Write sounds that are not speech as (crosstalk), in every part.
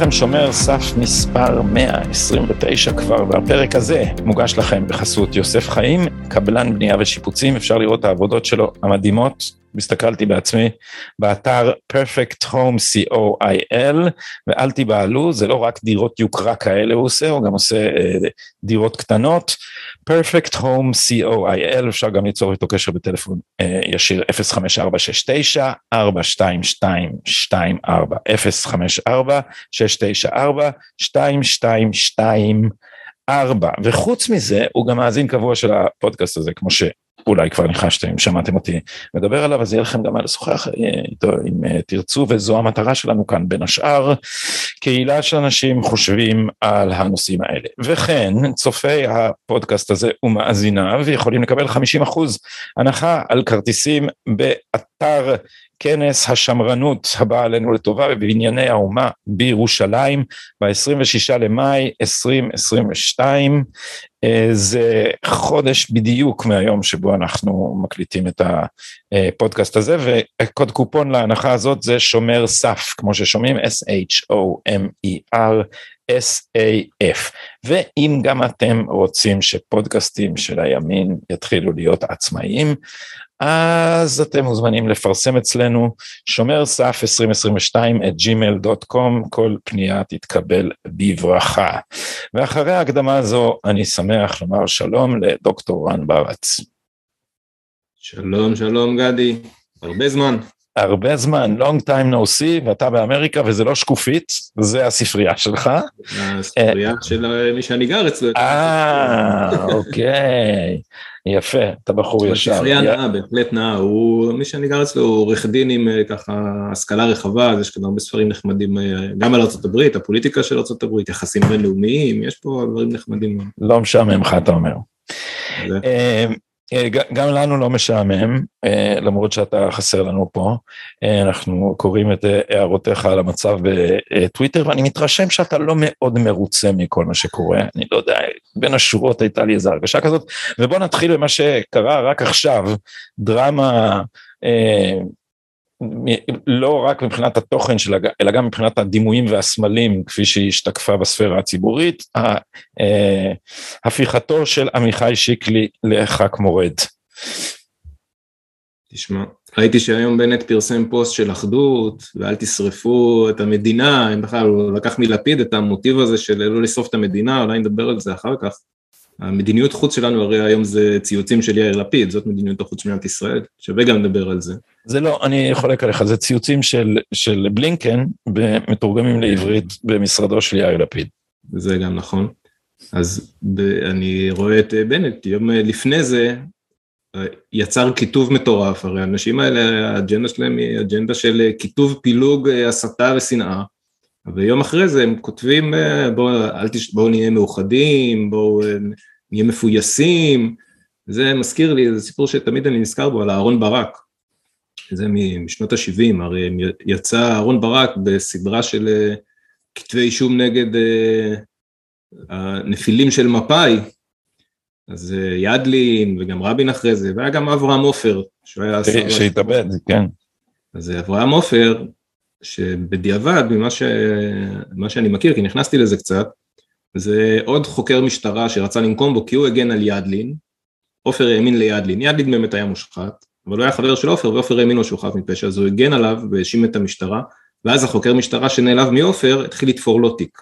לכם, שומר סף מספר 129 כבר, והפרק הזה מוגש לכם בחסות יוסף חיים, קבלן בנייה ושיפוצים, אפשר לראות את העבודות שלו המדהימות. הסתכלתי בעצמי באתר perfect home co.il ואל תיבהלו זה לא רק דירות יוקרה כאלה הוא עושה הוא גם עושה אה, דירות קטנות perfect home co.il אפשר גם ליצור איתו קשר בטלפון אה, ישיר 05469 42224 054 694 2224 וחוץ מזה הוא גם מאזין קבוע של הפודקאסט הזה כמו ש... אולי כבר ניחשתם, שמעתם אותי מדבר עליו, אז יהיה לכם גם מה לשוחח אה, איתו אם אה, תרצו, וזו המטרה שלנו כאן בין השאר, קהילה של אנשים חושבים על הנושאים האלה. וכן, צופי הפודקאסט הזה ומאזיניו יכולים לקבל 50% הנחה על כרטיסים באתר כנס השמרנות הבא עלינו לטובה בבנייני האומה בירושלים ב-26 למאי 2022 אה, זה חודש בדיוק מהיום שבו אנחנו מקליטים את הפודקאסט הזה וקוד קופון להנחה הזאת זה שומר סף כמו ששומעים S-H-O-M-E-R S-A-F ואם גם אתם רוצים שפודקאסטים של הימין יתחילו להיות עצמאיים אז אתם מוזמנים לפרסם אצלנו שומר סף 2022 את gmail.com, כל פנייה תתקבל בברכה. ואחרי ההקדמה הזו אני שמח לומר שלום לדוקטור רן ברץ. שלום שלום גדי, הרבה זמן. הרבה זמן, long time no see, ואתה באמריקה וזה לא שקופית, זה הספרייה שלך. הספרייה של מי שאני גר אצלו. אה, אוקיי, יפה, אתה בחור ישר. הספרייה נאה, בהחלט נאה, הוא, מי שאני גר אצלו הוא עורך דין עם אה, ככה השכלה רחבה, אז יש כאן הרבה ספרים נחמדים אה, גם על ארה"ב, הפוליטיקה של ארה"ב, יחסים בינלאומיים, יש פה דברים נחמדים. לא משעמם לך אתה אומר. אה, גם לנו לא משעמם, אה, למרות שאתה חסר לנו פה, אה, אנחנו קוראים את הערותיך על המצב בטוויטר, ואני מתרשם שאתה לא מאוד מרוצה מכל מה שקורה, אני לא יודע, בין השורות הייתה לי איזו הרגשה כזאת, ובוא נתחיל במה שקרה רק עכשיו, דרמה לא רק מבחינת התוכן שלה, אלא גם מבחינת הדימויים והסמלים, כפי שהיא השתקפה בספירה הציבורית, אה, הפיכתו של עמיחי שיקלי לח"כ מורד. תשמע, ראיתי שהיום בנט פרסם פוסט של אחדות, ואל תשרפו את המדינה, אם בכלל הוא לקח מלפיד את המוטיב הזה של לא לשרוף את המדינה, אולי נדבר על זה אחר כך. המדיניות חוץ שלנו הרי היום זה ציוצים של יאיר לפיד, זאת מדיניות החוץ של מדינת ישראל, שווה גם לדבר על זה. זה לא, אני חולק עליך, זה ציוצים של, של בלינקן מתורגמים לעברית במשרדו של יאיר לפיד. זה גם נכון. אז ב, אני רואה את בנט, יום לפני זה יצר קיטוב מטורף, הרי האנשים האלה, האג'נדה שלהם היא אג'נדה של קיטוב, פילוג, הסתה ושנאה. ויום אחרי זה הם כותבים בואו תש... בוא נהיה מאוחדים, בואו נהיה מפויסים, זה מזכיר לי, זה סיפור שתמיד אני נזכר בו על אהרון ברק, זה משנות ה-70, הרי יצא אהרון ברק בסדרה של אה, כתבי אישום נגד אה, הנפילים של מפא"י, אז אה, ידלין וגם רבין אחרי זה, והיה גם אברהם עופר, שהוא היה... שהתאבד, כן. אז אברהם עופר, שבדיעבד, ממה ש... שאני מכיר, כי נכנסתי לזה קצת, זה עוד חוקר משטרה שרצה לנקום בו כי הוא הגן על ידלין, עופר האמין לידלין, ידלין באמת היה מושחת, אבל הוא היה חבר של עופר ועופר האמין לו שהוא חף מפשע, אז הוא הגן עליו והאשים את המשטרה, ואז החוקר משטרה שנעלב מעופר התחיל לתפור לו תיק.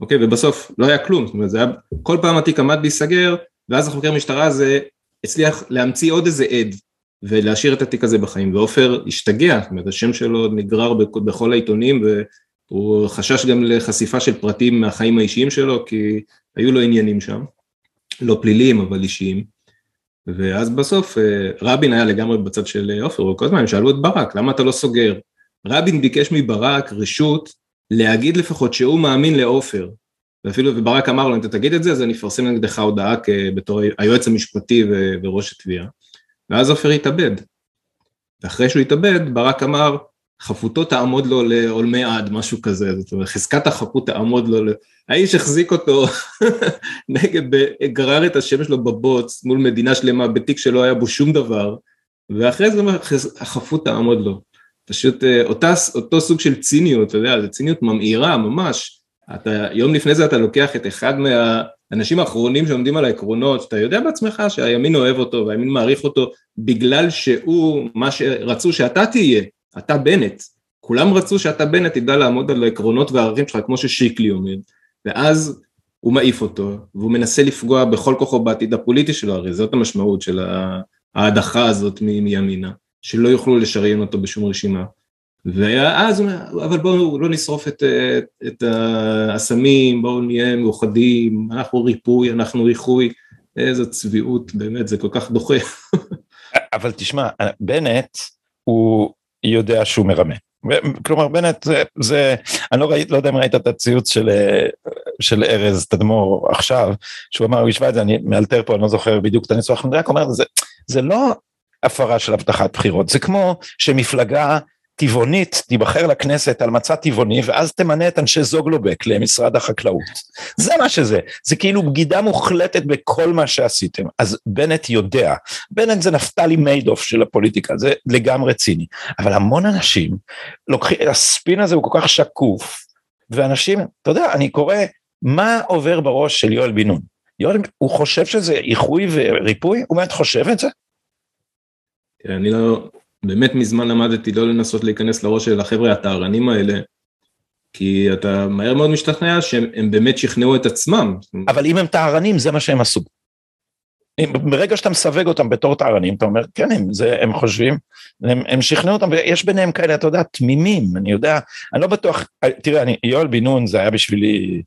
אוקיי, ובסוף לא היה כלום, זאת אומרת, זה היה, כל פעם התיק עמד להיסגר, ואז החוקר משטרה הזה הצליח להמציא עוד איזה עד, ולהשאיר את התיק הזה בחיים, ועופר השתגע, זאת אומרת, השם שלו נגרר בכל העיתונים, והוא חשש גם לחשיפה של פרטים מהחיים האישיים שלו, כי היו לו עניינים שם, לא פליליים אבל אישיים. ואז בסוף אה, רבין היה לגמרי בצד של אה, עופר, וכל הזמן הם שאלו את ברק, למה אתה לא סוגר? רבין ביקש מברק רשות להגיד לפחות שהוא מאמין לעופר, ואפילו ברק אמר לו, אם אתה תגיד את זה, אז אני אפרסם נגדך הודעה בתור היועץ המשפטי וראש התביעה. ואז עופר התאבד. ואחרי שהוא התאבד, ברק אמר, חפותו תעמוד לו לעולמי עד, משהו כזה, זאת אומרת, חזקת החפות תעמוד לו, האיש החזיק אותו (laughs) נגד, גרר את השם שלו בבוץ מול מדינה שלמה בתיק שלא היה בו שום דבר, ואחרי זה החפות תעמוד לו. פשוט אה, אותה, אותו סוג של ציניות, אתה יודע, זו ציניות ממאירה ממש. אתה, יום לפני זה אתה לוקח את אחד מהאנשים האחרונים שעומדים על העקרונות, שאתה יודע בעצמך שהימין אוהב אותו והימין מעריך אותו בגלל שהוא מה שרצו שאתה תהיה, אתה בנט. כולם רצו שאתה בנט תדע לעמוד על העקרונות והערכים שלך כמו ששיקלי אומר, ואז הוא מעיף אותו, והוא מנסה לפגוע בכל כוחו בעתיד הפוליטי שלו, הרי זאת המשמעות של ההדחה הזאת מימינה, שלא יוכלו לשריין אותו בשום רשימה. ואז הוא אומר, אבל בואו לא נשרוף את, את, הסמים, בואו נהיה מאוחדים, אנחנו ריפוי, אנחנו ריחוי, איזו צביעות, באמת, זה כל כך דוחה. (laughs) אבל תשמע, בנט הוא יודע שהוא מרמה. כלומר בנט זה, זה אני לא ראיתי לא יודע אם ראית את הציוץ של של ארז תדמור עכשיו שהוא אמר הוא השווה את זה אני מאלתר פה אני לא זוכר בדיוק את הניסוח אני רק אומר זה זה לא הפרה של הבטחת בחירות זה כמו שמפלגה טבעונית תיבחר לכנסת על מצע טבעוני ואז תמנה את אנשי זוגלובק למשרד החקלאות. זה מה שזה, זה כאילו בגידה מוחלטת בכל מה שעשיתם. אז בנט יודע, בנט זה נפתלי מיידוף של הפוליטיקה, זה לגמרי ציני. אבל המון אנשים לוקחים, הספין הזה הוא כל כך שקוף, ואנשים, אתה יודע, אני קורא מה עובר בראש של יואל בן נון. יואל, הוא חושב שזה איחוי וריפוי? הוא באמת חושב את זה? אני לא, באמת מזמן למדתי לא לנסות להיכנס לראש של החבר'ה הטהרנים האלה, כי אתה מהר מאוד משתכנע שהם באמת שכנעו את עצמם. אבל אם הם טהרנים זה מה שהם עשו. ברגע שאתה מסווג אותם בתור טהרנים אתה אומר כן הם, זה, הם חושבים הם, הם שכנעו אותם ויש ביניהם כאלה אתה יודע תמימים אני יודע אני לא בטוח תראה אני יואל בן נון זה היה בשבילי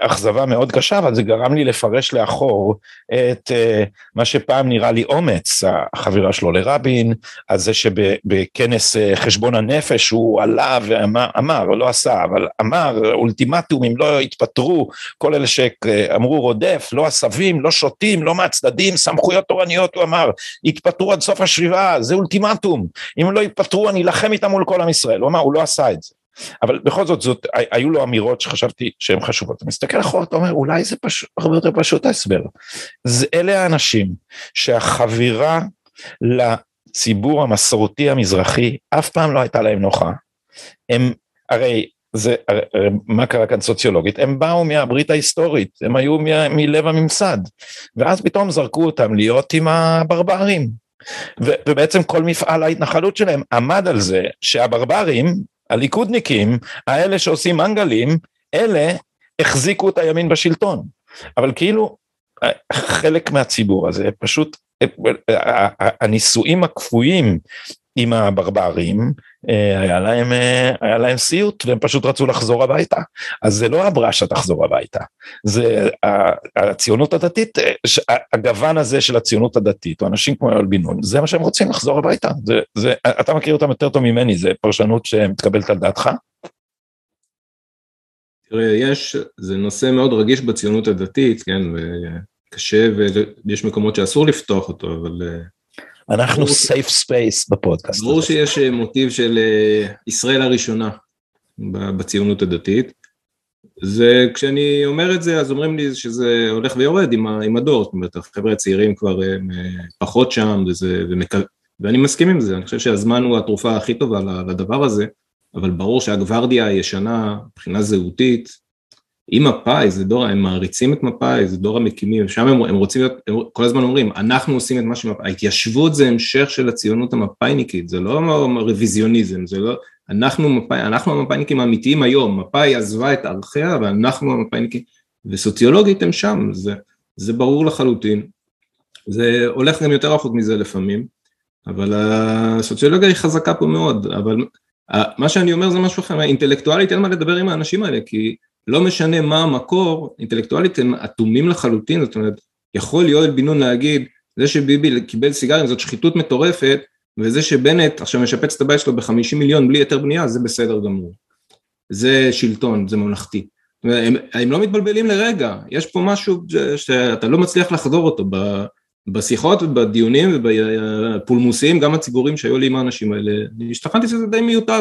אכזבה מאוד קשה, אבל זה גרם לי לפרש לאחור את אה, מה שפעם נראה לי אומץ, החבירה שלו לרבין, על זה שבכנס אה, חשבון הנפש הוא עלה ואמר, אמר, לא עשה, אבל אמר אולטימטום אם לא יתפטרו, כל אלה שאמרו רודף, לא עשבים, לא שוטים, לא מהצדדים, סמכויות תורניות, הוא אמר, יתפטרו עד סוף השביבה, זה אולטימטום, אם לא יתפטרו אני אלחם איתם מול כל עם ישראל, הוא אמר, הוא לא עשה את זה. אבל בכל זאת, זאת, היו לו אמירות שחשבתי שהן חשובות. אתה מסתכל אחורה, אתה אומר, אולי זה פשוט, הרבה יותר פשוט ההסבר. זה, אלה האנשים שהחבירה לציבור המסורתי המזרחי אף פעם לא הייתה להם נוחה. הם, הרי זה, הרי, מה קרה כאן סוציולוגית? הם באו מהברית ההיסטורית, הם היו מ, מלב הממסד, ואז פתאום זרקו אותם להיות עם הברברים. ובעצם כל מפעל ההתנחלות שלהם עמד על זה שהברברים הליכודניקים, האלה שעושים מנגלים, אלה החזיקו את הימין בשלטון. אבל כאילו, חלק מהציבור הזה, פשוט הנישואים הכפויים עם הברברים, היה להם, היה להם סיוט והם פשוט רצו לחזור הביתה. אז זה לא הברשה תחזור הביתה, זה הציונות הדתית, הגוון הזה של הציונות הדתית, או אנשים כמו יואל בן נון, זה מה שהם רוצים לחזור הביתה. זה, זה, אתה מכיר אותם יותר טוב ממני, זה פרשנות שמתקבלת על דעתך? תראה, יש, זה נושא מאוד רגיש בציונות הדתית, כן, וקשה ויש מקומות שאסור לפתוח אותו, אבל אנחנו safe space בפודקאסט. ברור שיש אה, מוטיב של אה, ישראל הראשונה בציונות הדתית. זה, כשאני אומר את זה, אז אומרים לי שזה הולך ויורד עם, עם הדור, זאת אומרת, החבר'ה הצעירים כבר הם אה, פחות שם, וזה, ומק... ואני מסכים עם זה, אני חושב שהזמן הוא התרופה הכי טובה לדבר הזה, אבל ברור שהגוורדיה הישנה, מבחינה זהותית, עם מפא"י, זה דור, הם מעריצים את מפא"י, זה דור המקימים, שם הם, הם רוצים להיות, הם כל הזמן אומרים, אנחנו עושים את מה שמפא"י, ההתיישבות זה המשך של הציונות המפא"יניקית, זה לא רוויזיוניזם, זה לא, אנחנו מפא"י, אנחנו המפא"יניקים האמיתיים היום, מפא"י עזבה את ערכיה ואנחנו המפא"יניקים, וסוציולוגית הם שם, זה, זה ברור לחלוטין, זה הולך גם יותר רחוק מזה לפעמים, אבל הסוציולוגיה היא חזקה פה מאוד, אבל מה שאני אומר זה משהו אחר, אינטלקטואלית אין מה לדבר עם האנשים האלה, כי לא משנה מה המקור, אינטלקטואלית הם אטומים לחלוטין, זאת אומרת, יכול יואל בן נון להגיד, זה שביבי קיבל סיגרים זאת שחיתות מטורפת, וזה שבנט עכשיו משפץ את הבית שלו בחמישים מיליון בלי היתר בנייה, זה בסדר גמור. זה שלטון, זה ממלכתי. הם, הם לא מתבלבלים לרגע, יש פה משהו שאתה לא מצליח לחזור אותו בשיחות ובדיונים ובפולמוסים, גם הציבורים שהיו לי עם האנשים האלה, השתכנתי שזה די מיותר,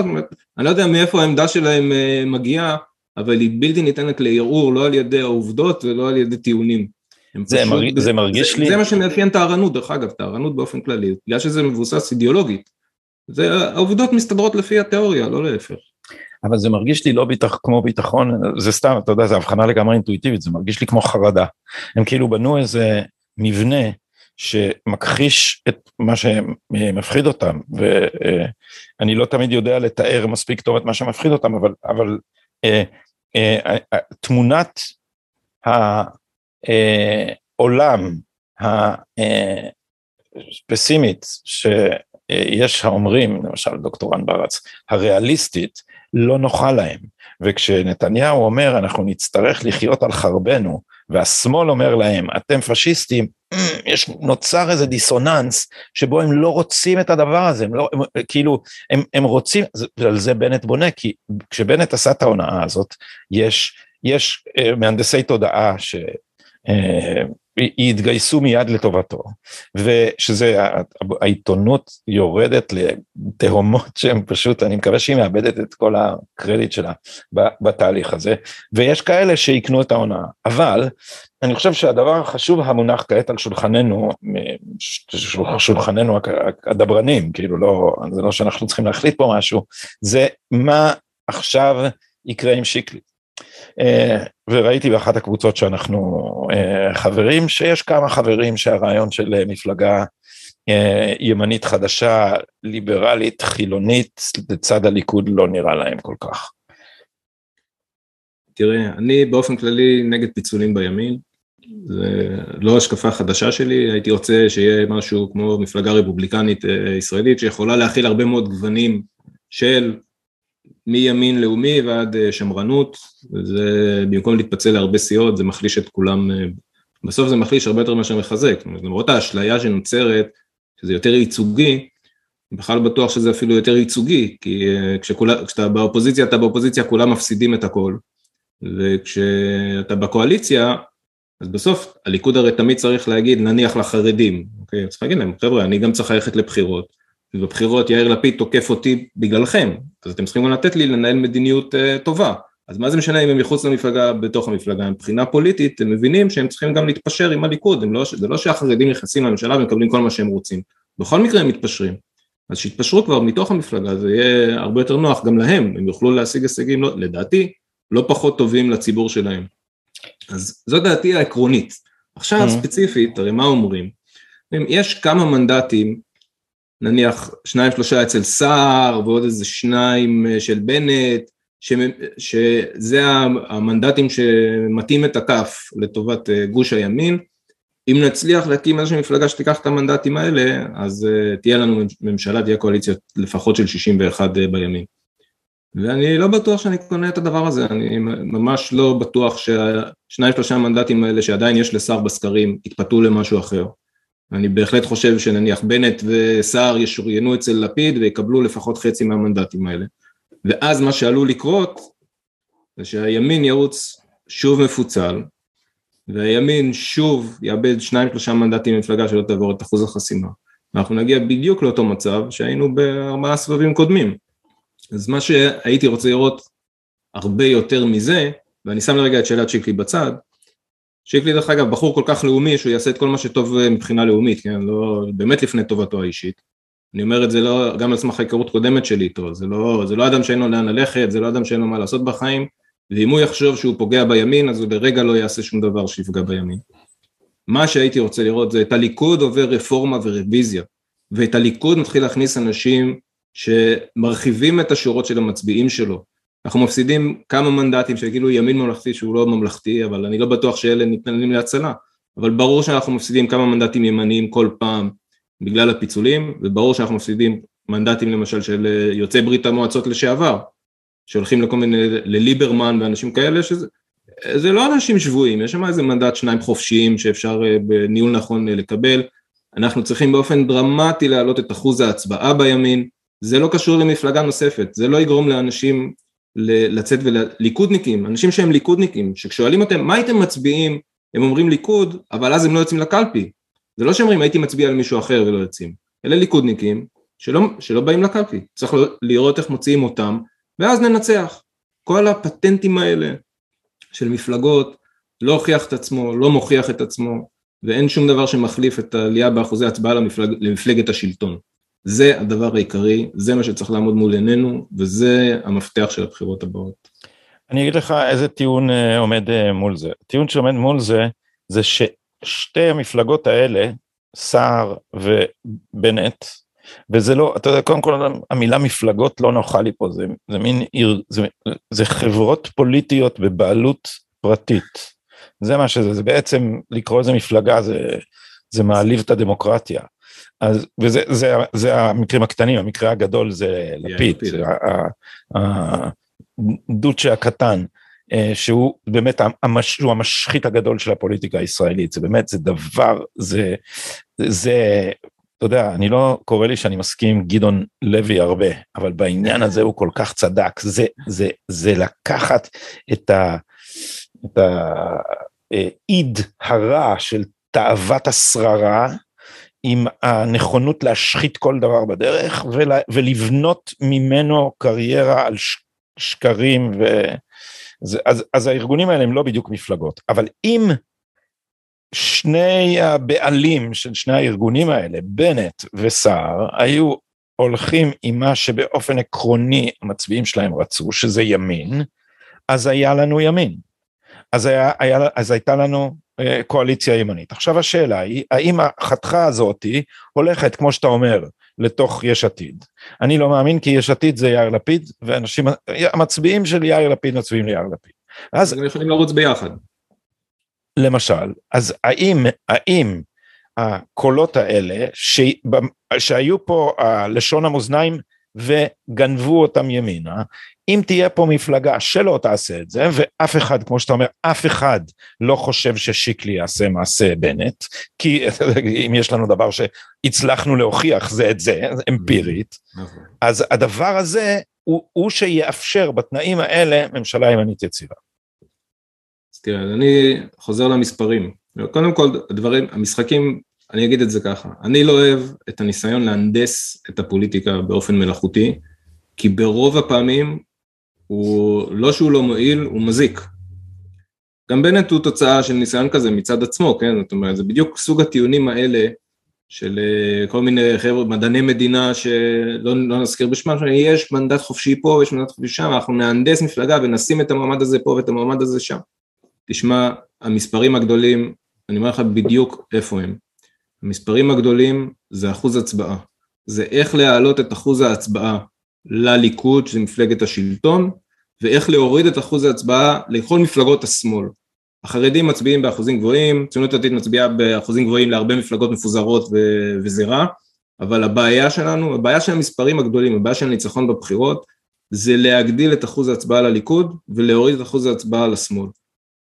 אני לא יודע מאיפה העמדה שלהם אה, מגיעה, אבל היא בלתי ניתנת לערעור, לא על ידי העובדות ולא על ידי טיעונים. זה, פשוט, מרג, זה מרגיש זה, לי... זה מה שמאפיין טהרנות, דרך אגב, טהרנות באופן כללי, בגלל שזה מבוסס אידיאולוגית. זה, העובדות מסתדרות לפי התיאוריה, לא להפך. אבל זה מרגיש לי לא ביטח, כמו ביטחון, זה סתם, אתה יודע, זו הבחנה לגמרי אינטואיטיבית, זה מרגיש לי כמו חרדה. הם כאילו בנו איזה מבנה שמכחיש את מה שמפחיד אותם, ואני לא תמיד יודע לתאר מספיק טוב את מה שמפחיד אותם, אבל, אבל אה, אה, אה, תמונת העולם הפסימית שיש האומרים, למשל דוקטורן ברץ, הריאליסטית, לא נוחה להם. וכשנתניהו אומר אנחנו נצטרך לחיות על חרבנו, והשמאל אומר להם אתם פשיסטים, יש, נוצר איזה דיסוננס שבו הם לא רוצים את הדבר הזה, הם לא, הם, כאילו, הם, הם רוצים, ועל זה בנט בונה, כי כשבנט עשה את ההונאה הזאת, יש, יש אה, מהנדסי תודעה ש... אה, יתגייסו מיד לטובתו, ושזה, העיתונות יורדת לתהומות שהם פשוט, אני מקווה שהיא מאבדת את כל הקרדיט שלה בתהליך הזה, ויש כאלה שיקנו את ההונאה, אבל אני חושב שהדבר החשוב המונח כעת על שולחננו, שולחננו הדברנים, כאילו לא, זה לא שאנחנו צריכים להחליט פה משהו, זה מה עכשיו יקרה עם שיקלי. אה, וראיתי באחת הקבוצות שאנחנו אה, חברים, שיש כמה חברים שהרעיון של אה, מפלגה ימנית חדשה, ליברלית, חילונית, לצד הליכוד לא נראה להם כל כך. תראה, אני באופן כללי נגד פיצולים בימין, זה לא השקפה חדשה שלי, הייתי רוצה שיהיה משהו כמו מפלגה רפובליקנית ישראלית שיכולה להכיל הרבה מאוד גוונים של מימין לאומי ועד אה, שמרנות, זה במקום להתפצל להרבה סיעות זה מחליש את כולם, אה, בסוף זה מחליש הרבה יותר מאשר מחזק, למרות האשליה שנוצרת, שזה יותר ייצוגי, בכלל בטוח שזה אפילו יותר ייצוגי, כי אה, כשכולה, כשאתה באופוזיציה אתה באופוזיציה כולם מפסידים את הכל, וכשאתה בקואליציה אז בסוף הליכוד הרי תמיד צריך להגיד נניח לחרדים, אוקיי? צריך להגיד להם חבר'ה אני גם צריך ללכת לבחירות ובבחירות יאיר לפיד תוקף אותי בגללכם, אז אתם צריכים גם לתת לי לנהל מדיניות uh, טובה. אז מה זה משנה אם הם מחוץ למפלגה, בתוך המפלגה, מבחינה פוליטית הם מבינים שהם צריכים גם להתפשר עם הליכוד, לא, זה לא שהחרדים נכנסים לממשלה ומקבלים כל מה שהם רוצים, בכל מקרה הם מתפשרים. אז שיתפשרו כבר מתוך המפלגה, זה יהיה הרבה יותר נוח גם להם, הם יוכלו להשיג הישגים, לא, לדעתי, לא פחות טובים לציבור שלהם. אז זו דעתי העקרונית. עכשיו mm-hmm. ספציפית, הרי מה אומרים? יש כמה מנדטים נניח שניים שלושה אצל סער ועוד איזה שניים אה, של בנט, ש, שזה המנדטים שמטים את הכף לטובת אה, גוש הימין. אם נצליח להקים איזושהי מפלגה שתיקח את המנדטים האלה, אז uh, תהיה לנו ממשלה, תהיה קואליציה לפחות של 61 uh, בימין. ואני לא בטוח שאני קונה את הדבר הזה, אני ממש לא בטוח שהשניים שלושה מנדטים האלה שעדיין יש לשר בסקרים יתפתו למשהו אחר. אני בהחלט חושב שנניח בנט וסער ישוריינו אצל לפיד ויקבלו לפחות חצי מהמנדטים האלה. ואז מה שעלול לקרות זה שהימין ירוץ שוב מפוצל, והימין שוב יאבד שניים שלושה מנדטים במפלגה שלא תעבור את אחוז החסימה. ואנחנו נגיע בדיוק לאותו מצב שהיינו בארבעה סבבים קודמים. אז מה שהייתי רוצה לראות הרבה יותר מזה, ואני שם לרגע את שאלת שיקלי בצד, שיקלי דרך אגב בחור כל כך לאומי שהוא יעשה את כל מה שטוב אה, מבחינה לאומית, כן, לא, באמת לפני טובתו האישית. אני אומר את זה לא, גם על סמך ההיכרות קודמת שלי איתו, זה לא, זה לא אדם שאין לו לאן ללכת, זה לא אדם שאין לו מה לעשות בחיים, ואם הוא יחשוב שהוא פוגע בימין, אז הוא לרגע לא יעשה שום דבר שיפגע בימין. מה שהייתי רוצה לראות זה את הליכוד עובר רפורמה ורוויזיה, ואת הליכוד מתחיל להכניס אנשים שמרחיבים את השורות של המצביעים שלו, אנחנו מפסידים כמה מנדטים שכאילו ימין ממלכתי שהוא לא ממלכתי, אבל אני לא בטוח שאלה ניתנים להצלה. אבל ברור שאנחנו מפסידים כמה מנדטים ימניים כל פעם בגלל הפיצולים, וברור שאנחנו מפסידים מנדטים למשל של אה, יוצאי ברית המועצות לשעבר, שהולכים לכל מיני, לליברמן ואנשים כאלה, שזה זה לא אנשים שבויים, יש שם איזה מנדט שניים חופשיים שאפשר אה, בניהול נכון אה, לקבל. אנחנו צריכים באופן דרמטי להעלות את אחוז ההצבעה בימין, זה לא קשור למפלגה נוספת, זה לא יגרום לאנשים לצאת וליכודניקים, אנשים שהם ליכודניקים, שכשואלים אותם מה הייתם מצביעים, הם אומרים ליכוד, אבל אז הם לא יוצאים לקלפי. זה לא שאומרים הייתי מצביע על מישהו אחר ולא יוצאים. אלה ליכודניקים שלא, שלא באים לקלפי. צריך לראות איך מוציאים אותם, ואז ננצח. כל הפטנטים האלה של מפלגות לא הוכיח את עצמו, לא מוכיח את עצמו, ואין שום דבר שמחליף את העלייה באחוזי הצבעה למפלג, למפלגת השלטון. זה הדבר העיקרי, זה מה שצריך לעמוד מול עינינו, וזה המפתח של הבחירות הבאות. אני אגיד לך איזה טיעון אה, עומד אה, מול זה. טיעון שעומד מול זה, זה ששתי המפלגות האלה, סער ובנט, וזה לא, אתה יודע, קודם כל המילה מפלגות לא נוחה לי פה, זה, זה מין עיר, זה, זה חברות פוליטיות בבעלות פרטית. זה מה שזה, זה בעצם לקרוא לזה מפלגה, זה, זה מעליב את הדמוקרטיה. אז, וזה זה, זה המקרים הקטנים, המקרה הגדול זה לפיד, הדוצ'ה הקטן, אה, שהוא באמת המש, הוא המשחית הגדול של הפוליטיקה הישראלית, זה באמת, זה דבר, זה, זה, אתה יודע, אני לא קורא לי שאני מסכים עם גדעון לוי הרבה, אבל בעניין הזה הוא כל כך צדק, זה, זה, זה לקחת את ה... את האיד הרע של תאוות השררה, עם הנכונות להשחית כל דבר בדרך ול, ולבנות ממנו קריירה על ש, שקרים ו... אז, אז הארגונים האלה הם לא בדיוק מפלגות, אבל אם שני הבעלים של שני הארגונים האלה, בנט וסער, היו הולכים עם מה שבאופן עקרוני המצביעים שלהם רצו, שזה ימין, אז היה לנו ימין. אז, היה, היה, אז הייתה לנו קואליציה ימנית. עכשיו השאלה היא, האם החתכה הזאתי הולכת, כמו שאתה אומר, לתוך יש עתיד. אני לא מאמין כי יש עתיד זה יאיר לפיד, ואנשים, המצביעים של יאיר לפיד מצביעים ליאיר לפיד. אז הם יכולים לרוץ ביחד. למשל, אז האם, האם הקולות האלה, ש, שהיו פה לשון המאזניים וגנבו אותם ימינה, אם תהיה פה מפלגה שלא תעשה את זה, ואף אחד, כמו שאתה אומר, אף אחד לא חושב ששיקלי יעשה מעשה בנט, כי (laughs) אם יש לנו דבר שהצלחנו להוכיח זה את זה, אמפירית, נכון. אז הדבר הזה הוא, הוא שיאפשר בתנאים האלה ממשלה ימנית יציבה. אז תראה, אני חוזר למספרים. קודם כל, הדברים, המשחקים, אני אגיד את זה ככה, אני לא אוהב את הניסיון להנדס את הפוליטיקה באופן מלאכותי, כי ברוב הפעמים הוא לא שהוא לא מועיל, הוא מזיק. גם בנט הוא תוצאה של ניסיון כזה מצד עצמו, כן? זאת אומרת, זה בדיוק סוג הטיעונים האלה של אה, כל מיני חבר'ה, מדעני מדינה שלא לא נזכיר בשמם, יש מנדט חופשי פה ויש מנדט חופשי שם, אנחנו נהנדס מפלגה ונשים את המועמד הזה פה ואת המועמד הזה שם. תשמע, המספרים הגדולים, אני אומר לך בדיוק איפה הם. המספרים הגדולים זה אחוז הצבעה. זה איך להעלות את אחוז ההצבעה לליכוד, שזה מפלגת השלטון, ואיך להוריד את אחוז ההצבעה לכל מפלגות השמאל. החרדים מצביעים באחוזים גבוהים, ציונות דתית מצביעה באחוזים גבוהים להרבה מפלגות מפוזרות ו- וזה רע, אבל הבעיה שלנו, הבעיה של המספרים הגדולים, הבעיה של הניצחון בבחירות, זה להגדיל את אחוז ההצבעה לליכוד ולהוריד את אחוז ההצבעה לשמאל.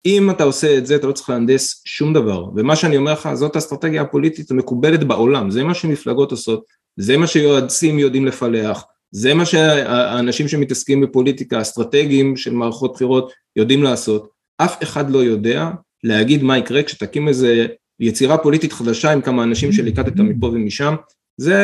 אם אתה עושה את זה אתה לא צריך להנדס שום דבר, ומה שאני אומר לך זאת האסטרטגיה הפוליטית המקובלת בעולם, זה מה שמפלגות עושות, זה מה שיועצים יודעים לפלח, זה מה שהאנשים שמתעסקים בפוליטיקה, אסטרטגיים של מערכות בחירות יודעים לעשות. אף אחד לא יודע להגיד מה יקרה כשתקים איזה יצירה פוליטית חדשה עם כמה אנשים שליקטת מפה ומשם. זה,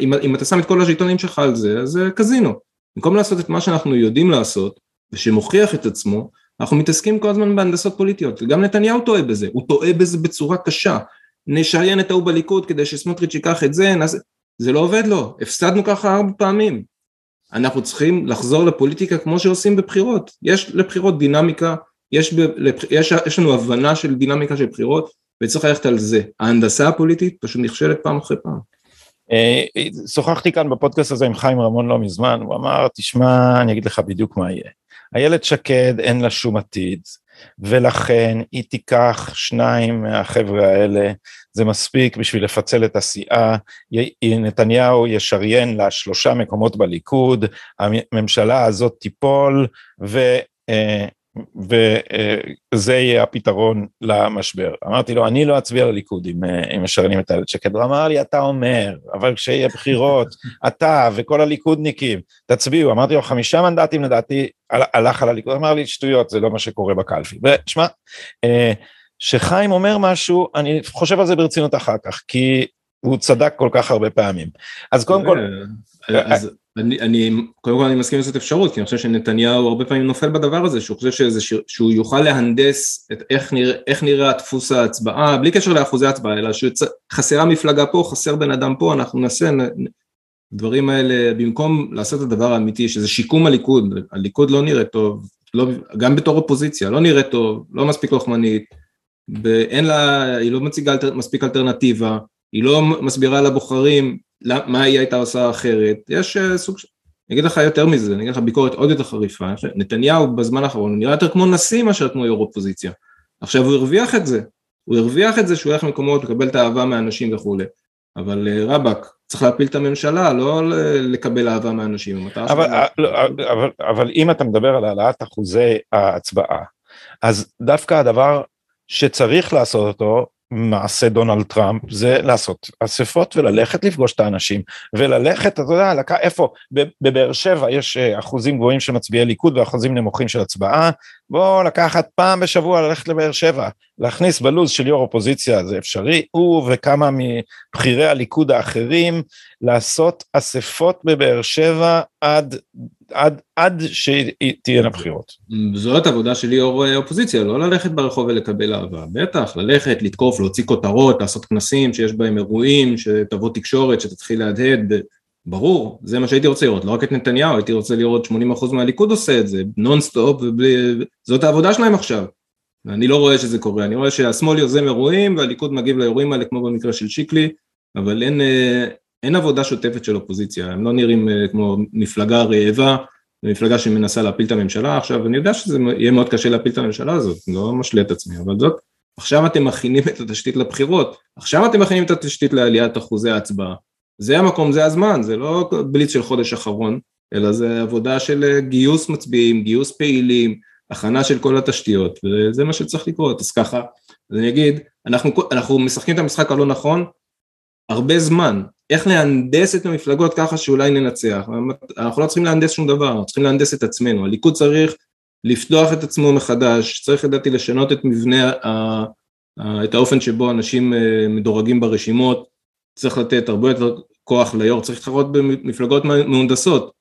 אם, אם אתה שם את כל השלטונים שלך על זה, אז זה קזינו. במקום לעשות את מה שאנחנו יודעים לעשות, ושמוכיח את עצמו, אנחנו מתעסקים כל הזמן בהנדסות פוליטיות. גם נתניהו טועה בזה, הוא טועה בזה בצורה קשה. נשריין את ההוא בליכוד כדי שסמוטריץ' ייקח את זה, נעשה... זה לא עובד לו, הפסדנו ככה ארבע פעמים. אנחנו צריכים לחזור לפוליטיקה כמו שעושים בבחירות, יש לבחירות דינמיקה, יש, ב, יש, יש לנו הבנה של דינמיקה של בחירות וצריך ללכת על זה. ההנדסה הפוליטית פשוט נכשלת פעם אחרי פעם. אה, שוחחתי כאן בפודקאסט הזה עם חיים רמון לא מזמן, הוא אמר, תשמע, אני אגיד לך בדיוק מה יהיה. איילת שקד אין לה שום עתיד, ולכן היא תיקח שניים מהחבר'ה האלה, זה מספיק בשביל לפצל את הסיעה, נתניהו ישריין לה שלושה מקומות בליכוד, הממשלה הזאת תיפול, ו... אה, וזה יהיה הפתרון למשבר. אמרתי לו, אני לא אצביע לליכוד אם, אם משרנים את איילת שקד. הוא אמר לי, אתה אומר, אבל כשיהיה בחירות, (laughs) אתה וכל הליכודניקים, תצביעו. אמרתי לו, חמישה מנדטים לדעתי הלך על הליכוד. אמר לי, שטויות, זה לא מה שקורה בקלפי. ושמע, כשחיים אה, אומר משהו, אני חושב על זה ברצינות אחר כך, כי הוא צדק כל כך הרבה פעמים. אז קודם כל... אז אני, אני, קודם כל אני מסכים לזאת אפשרות, כי אני חושב שנתניהו הרבה פעמים נופל בדבר הזה, שהוא חושב שזה, שהוא יוכל להנדס את איך נראה, איך נראה דפוס ההצבעה, בלי קשר לאחוזי ההצבעה, אלא שחסרה מפלגה פה, חסר בן אדם פה, אנחנו נעשה, דברים האלה, במקום לעשות את הדבר האמיתי, שזה שיקום הליכוד, הליכוד לא נראה טוב, לא, גם בתור אופוזיציה, לא נראה טוב, לא מספיק לוחמנית, אין לה, היא לא מציגה אלטר, מספיק אלטרנטיבה, היא לא מסבירה לבוחרים מה היא הייתה עושה אחרת, יש אה, סוג של, אני אגיד לך יותר מזה, אני אגיד לך ביקורת עוד יותר חריפה, נתניהו בזמן האחרון הוא נראה יותר כמו נשיא מאשר כמו יו"ר אופוזיציה, עכשיו הוא הרוויח את זה, הוא הרוויח את זה שהוא הולך למקומות לקבל את האהבה מהאנשים וכולי, אבל אה, רבאק, צריך להפיל את הממשלה, לא לקבל אהבה מאנשים. אבל, אה, לא, אבל, אבל אם אתה מדבר על העלאת אחוזי ההצבעה, אז דווקא הדבר שצריך לעשות אותו מעשה דונלד טראמפ זה לעשות אספות וללכת לפגוש את האנשים וללכת אתה יודע לק... איפה בבאר שבע יש אה, אחוזים גבוהים של מצביעי ליכוד ואחוזים נמוכים של הצבעה בוא לקחת פעם בשבוע ללכת לבאר שבע להכניס בלוז של יו"ר אופוזיציה זה אפשרי הוא וכמה מבכירי הליכוד האחרים לעשות אספות בבאר שבע עד עד, עד שתהיינה בחירות. זאת עבודה של יו"ר אופוזיציה, לא ללכת ברחוב ולקבל אהבה, בטח, ללכת, לתקוף, להוציא כותרות, לעשות כנסים שיש בהם אירועים, שתבוא תקשורת, שתתחיל להדהד, ברור, זה מה שהייתי רוצה לראות, לא רק את נתניהו, הייתי רוצה לראות 80% מהליכוד עושה את זה, נונסטופ, ובלי, זאת העבודה שלהם עכשיו. אני לא רואה שזה קורה, אני רואה שהשמאל יוזם אירועים והליכוד מגיב לאירועים האלה כמו במקרה של שיקלי, אבל אין, אה, אין עבודה שוטפת של אופוזיציה, הם לא נראים אה, כמו מפלגה רעבה, מפלגה שמנסה להפיל את הממשלה, עכשיו אני יודע שזה יהיה מאוד קשה להפיל את הממשלה הזאת, לא משלה את עצמי, אבל זאת, עכשיו אתם מכינים את התשתית לבחירות, עכשיו אתם מכינים את התשתית לעליית אחוזי ההצבעה, זה המקום, זה הזמן, זה לא בליץ של חודש אחרון, אלא זה עבודה של אה, גיוס מצביעים, גיוס פעילים, הכנה של כל התשתיות, וזה מה שצריך לקרות, אז ככה, אז אני אגיד, אנחנו, אנחנו משחקים את המשחק הלא נכון הרבה זמן, איך להנדס את המפלגות ככה שאולי ננצח, אנחנו לא צריכים להנדס שום דבר, אנחנו צריכים להנדס את עצמנו, הליכוד צריך לפתוח את עצמו מחדש, צריך לדעתי לשנות את מבנה, את האופן שבו אנשים אה, מדורגים ברשימות, צריך לתת הרבה יותר כוח ליו"ר, צריך להתחרות במפלגות מהונדסות,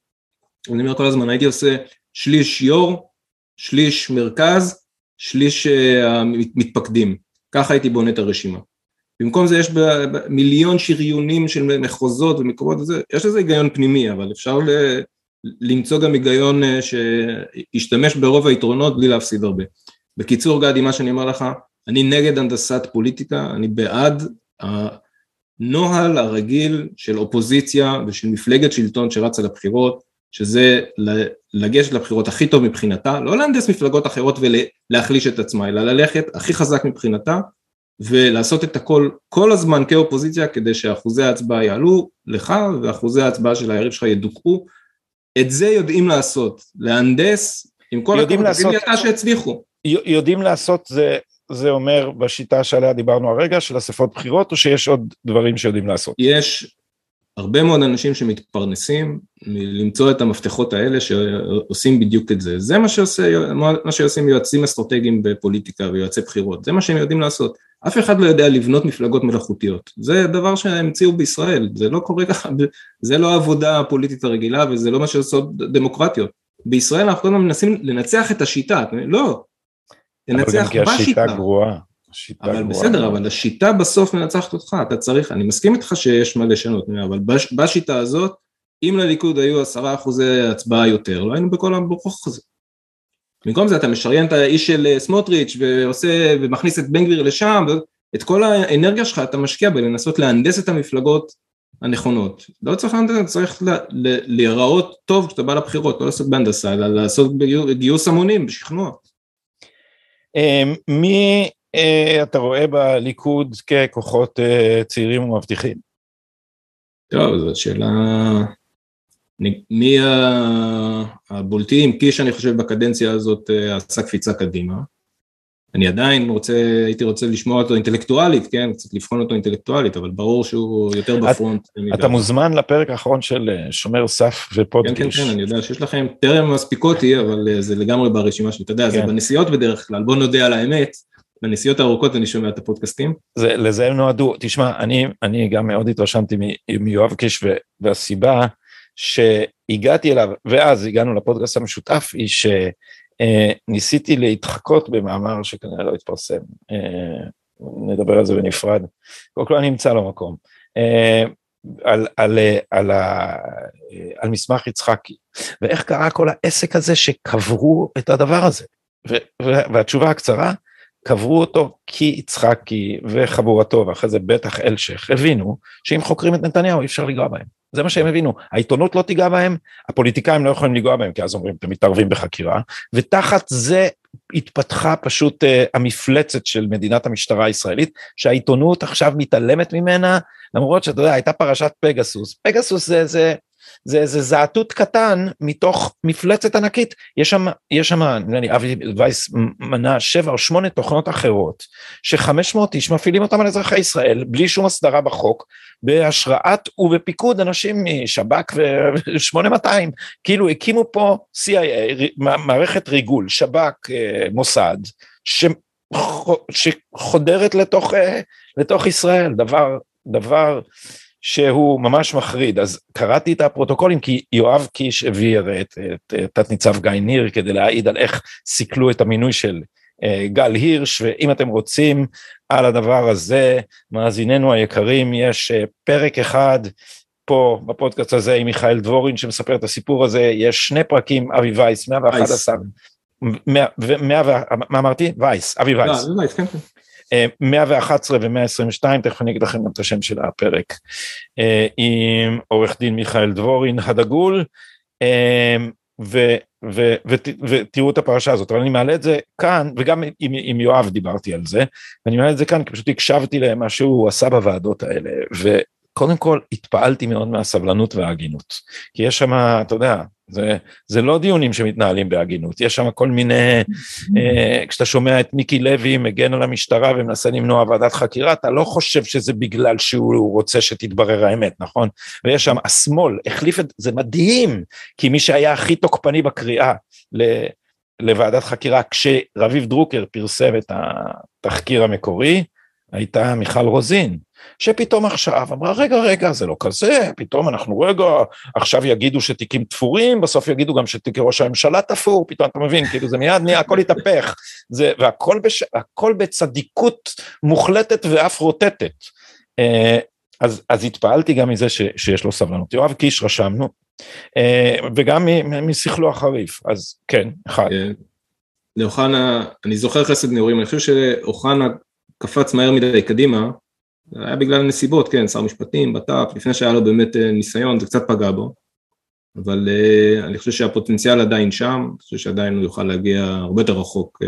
אני אומר כל הזמן, הייתי עושה שליש יו"ר, שליש מרכז, שליש אה, המתפקדים, ככה הייתי בונה את הרשימה. במקום זה יש מיליון שריונים של מחוזות ומקומות וזה, יש לזה היגיון פנימי, אבל אפשר ל, למצוא גם היגיון אה, שישתמש ברוב היתרונות בלי להפסיד הרבה. בקיצור גדי, מה שאני אומר לך, אני נגד הנדסת פוליטיקה, אני בעד הנוהל הרגיל של אופוזיציה ושל מפלגת שלטון שרצה לבחירות, שזה לגשת לבחירות הכי טוב מבחינתה, לא להנדס מפלגות אחרות ולהחליש את עצמה, אלא ללכת הכי חזק מבחינתה ולעשות את הכל כל הזמן כאופוזיציה כדי שאחוזי ההצבעה יעלו לך ואחוזי ההצבעה של היריב שלך ידוכאו. את זה יודעים לעשות, להנדס עם כל הכבוד, לעשות, שהצליחו. יודעים לעשות זה, זה אומר בשיטה שעליה דיברנו הרגע של אספות בחירות או שיש עוד דברים שיודעים לעשות? יש הרבה מאוד אנשים שמתפרנסים מלמצוא את המפתחות האלה שעושים בדיוק את זה. זה מה, שעושה, מה שעושים יועצים אסטרטגיים בפוליטיקה ויועצי בחירות, זה מה שהם יודעים לעשות. אף אחד לא יודע לבנות מפלגות מלאכותיות, זה דבר שהם המציאו בישראל, זה לא קורה ככה, זה לא העבודה הפוליטית הרגילה וזה לא מה שעושות דמוקרטיות. בישראל אנחנו כל הזמן מנסים לנצח את השיטה, לא, לנצח בשיטה. אבל גם כי השיטה גרועה. אבל גרועה. בסדר, אבל השיטה בסוף מנצחת אותך, אתה צריך, אני מסכים איתך שיש מה לשנות, אבל בש, בשיטה הזאת, אם לליכוד היו עשרה אחוזי הצבעה יותר, לא היינו בכל הברוך הזה. במקום זה אתה משריין את האיש של אה, סמוטריץ' ועושה ומכניס את בן גביר לשם, את כל האנרגיה שלך אתה משקיע בלנסות להנדס את המפלגות הנכונות. לא צריך להנדס, צריך להיראות טוב כשאתה בא לבחירות, לא לעשות בהנדסה, אלא לעשות גיוס המונים, בשכנוע. אמ, מי אתה רואה בליכוד ככוחות אה, צעירים ומבטיחים? טוב, זו שאלה מי הבולטים? קיש אני חושב בקדנציה הזאת אה, עשה קפיצה קדימה. אני עדיין רוצה, הייתי רוצה לשמוע אותו אינטלקטואלית, כן? קצת לבחון אותו אינטלקטואלית, אבל ברור שהוא יותר בפרונט. אתה מוזמן לפרק האחרון של אה, שומר סף ופודקאסט. כן, כן, כן, אני יודע שיש לכם, טרם מספיקותי, אבל אה, זה לגמרי ברשימה שלי, אתה יודע, זה כן. בנסיעות בדרך כלל, בוא נודה על האמת, בנסיעות הארוכות אני שומע את הפודקאסטים. זה, לזה הם נועדו, תשמע, אני, אני גם מאוד התרשמתי מיואב קיש, והסיבה, שהגעתי אליו, ואז הגענו לפודקאסט המשותף, היא שניסיתי להתחקות במאמר שכנראה לא התפרסם, אה, נדבר על זה בנפרד, קודם כל אני אמצא לו מקום. אה, על, על, על, על מסמך יצחקי, ואיך קרה כל העסק הזה שקברו את הדבר הזה. והתשובה הקצרה, קברו אותו כי יצחקי וחבורתו, ואחרי זה בטח אלשיך, הבינו שאם חוקרים את נתניהו אי אפשר לגוע בהם. זה מה שהם הבינו, העיתונות לא תיגע בהם, הפוליטיקאים לא יכולים לגוע בהם, כי אז אומרים, אתם מתערבים בחקירה, ותחת זה התפתחה פשוט uh, המפלצת של מדינת המשטרה הישראלית, שהעיתונות עכשיו מתעלמת ממנה, למרות שאתה יודע, הייתה פרשת פגסוס, פגסוס זה, זה, זה איזה זעתות קטן מתוך מפלצת ענקית. יש שם, יש שם, נראה אבי וייס מנה שבע או שמונה תוכנות אחרות, שחמש מאות איש מפעילים אותם על אזרחי ישראל, בלי שום הסדרה בחוק, בהשראת ובפיקוד אנשים משב"כ ו-8200, כאילו הקימו פה CIA, מערכת ריגול, שב"כ, אה, מוסד, ש... שחודרת לתוך, אה, לתוך ישראל, דבר, דבר שהוא ממש מחריד, אז קראתי את הפרוטוקולים כי יואב קיש הביא את, את, את תת ניצב גיא ניר כדי להעיד על איך סיכלו את המינוי של uh, גל הירש, ואם אתם רוצים על הדבר הזה, מאזיננו היקרים, יש uh, פרק אחד פה בפודקאסט הזה עם מיכאל דבורין שמספר את הסיפור הזה, יש שני פרקים, אבי וייס, 111, 100, 100, מה אמרתי? וייס, אבי וייס. לא, וייס, כן, כן. 111 ו-122, תכף אני אגיד לכם גם את השם של הפרק, אה, עם עורך דין מיכאל דבורין הדגול, אה, ו, ו, ו, ותראו את הפרשה הזאת, אבל אני מעלה את זה כאן, וגם עם, עם יואב דיברתי על זה, ואני מעלה את זה כאן כי פשוט הקשבתי למה שהוא עשה בוועדות האלה, וקודם כל התפעלתי מאוד מהסבלנות וההגינות, כי יש שם, אתה יודע, זה, זה לא דיונים שמתנהלים בהגינות, יש שם כל מיני, (laughs) אה, כשאתה שומע את מיקי לוי מגן על המשטרה ומנסה למנוע ועדת חקירה, אתה לא חושב שזה בגלל שהוא רוצה שתתברר האמת, נכון? ויש שם, השמאל החליף את, זה מדהים, כי מי שהיה הכי תוקפני בקריאה ל, לוועדת חקירה, כשרביב דרוקר פרסם את התחקיר המקורי, הייתה מיכל רוזין. שפתאום עכשיו אמרה רגע רגע זה לא כזה, פתאום אנחנו רגע, עכשיו יגידו שתיקים תפורים, בסוף יגידו גם שתיקי ראש הממשלה תפור, פתאום אתה מבין, כאילו זה מיד נהיה, הכל התהפך, זה, והכל בש, הכל בצדיקות מוחלטת ואף רוטטת. אה, אז, אז התפעלתי גם מזה ש, שיש לו סבלנות. יואב קיש רשמנו, אה, וגם משכלו החריף, אז כן, אחד. אה, לאוחנה, אני זוכר חסד נעורים, אני חושב שאוחנה קפץ מהר מדי קדימה, זה היה בגלל הנסיבות, כן, שר משפטים, בט"פ, לפני שהיה לו באמת אה, ניסיון, זה קצת פגע בו, אבל uh, אני חושב שהפוטנציאל עדיין שם, אני חושב שעדיין הוא יוכל להגיע הרבה יותר רחוק. Uh,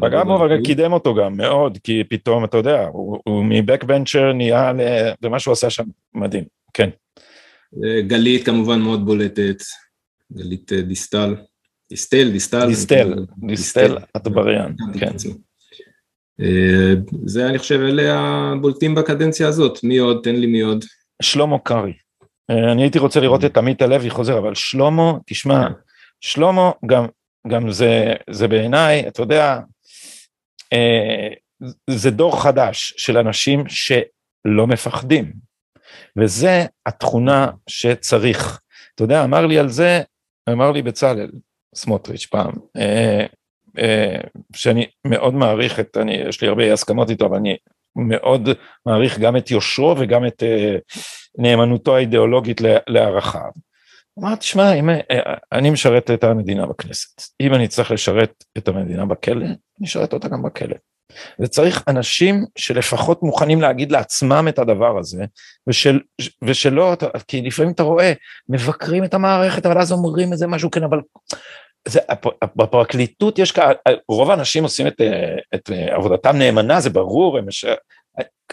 פגע בו אבל קידם אותו גם מאוד, כי פתאום, אתה יודע, הוא, הוא מבקבנצ'ר נהיה, ומה שהוא עשה שם מדהים, כן. גלית כמובן מאוד בולטת, גלית דיסטל, דיסטל, דיסטל. דיסטל, דיסטל אטבריאן, כן. אה, זה אני חושב אלה הבולטים בקדנציה הזאת, מי עוד? תן לי מי עוד. שלמה קרעי. אה, אני הייתי רוצה לראות את עמית הלוי חוזר, אבל שלמה, תשמע, שלמה גם, גם זה, זה בעיניי, אתה יודע, אה, זה דור חדש של אנשים שלא מפחדים, וזה התכונה שצריך. אתה יודע, אמר לי על זה, אמר לי בצלאל סמוטריץ' פעם, אה, שאני מאוד מעריך את, אני, יש לי הרבה הסכמות איתו, אבל אני מאוד מעריך גם את יושרו וגם את אה, נאמנותו האידיאולוגית להערכה. אמרתי, תשמע, אם אה, אני משרת את המדינה בכנסת, אם אני צריך לשרת את המדינה בכלא, אני אשרת אותה גם בכלא. וצריך אנשים שלפחות מוכנים להגיד לעצמם את הדבר הזה, ושל, ושלא, כי לפעמים אתה רואה, מבקרים את המערכת, אבל אז אומרים איזה משהו, כן, אבל זה, בפרקליטות יש, רוב האנשים עושים את, את עבודתם נאמנה, זה ברור, הם,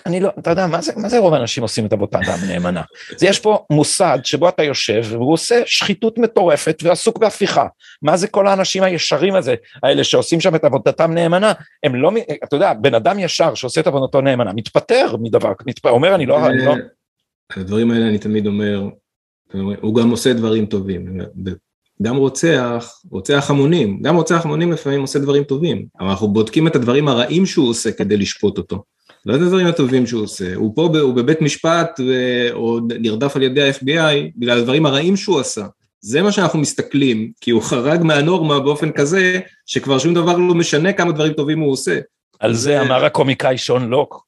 אני לא, אתה יודע, מה זה, מה זה רוב האנשים עושים את עבודתם (laughs) נאמנה? זה יש פה מוסד שבו אתה יושב והוא עושה שחיתות מטורפת ועסוק בהפיכה. מה זה כל האנשים הישרים הזה, האלה שעושים שם את עבודתם נאמנה? הם לא, אתה יודע, בן אדם ישר שעושה את עבודתו נאמנה, מתפטר מדבר, מתפטר, אומר אני לא... אני לא... הדברים האלה אני תמיד אומר, הוא גם עושה דברים טובים. גם רוצח, רוצח המונים, גם רוצח המונים לפעמים עושה דברים טובים, אבל אנחנו בודקים את הדברים הרעים שהוא עושה כדי לשפוט אותו. לא את הדברים הטובים שהוא עושה, הוא פה, הוא בבית משפט או נרדף על ידי ה-FBI בגלל הדברים הרעים שהוא עשה. זה מה שאנחנו מסתכלים, כי הוא חרג מהנורמה באופן כזה, שכבר שום דבר לא משנה כמה דברים טובים הוא עושה. על זה אמר הקומיקאי שון לוק,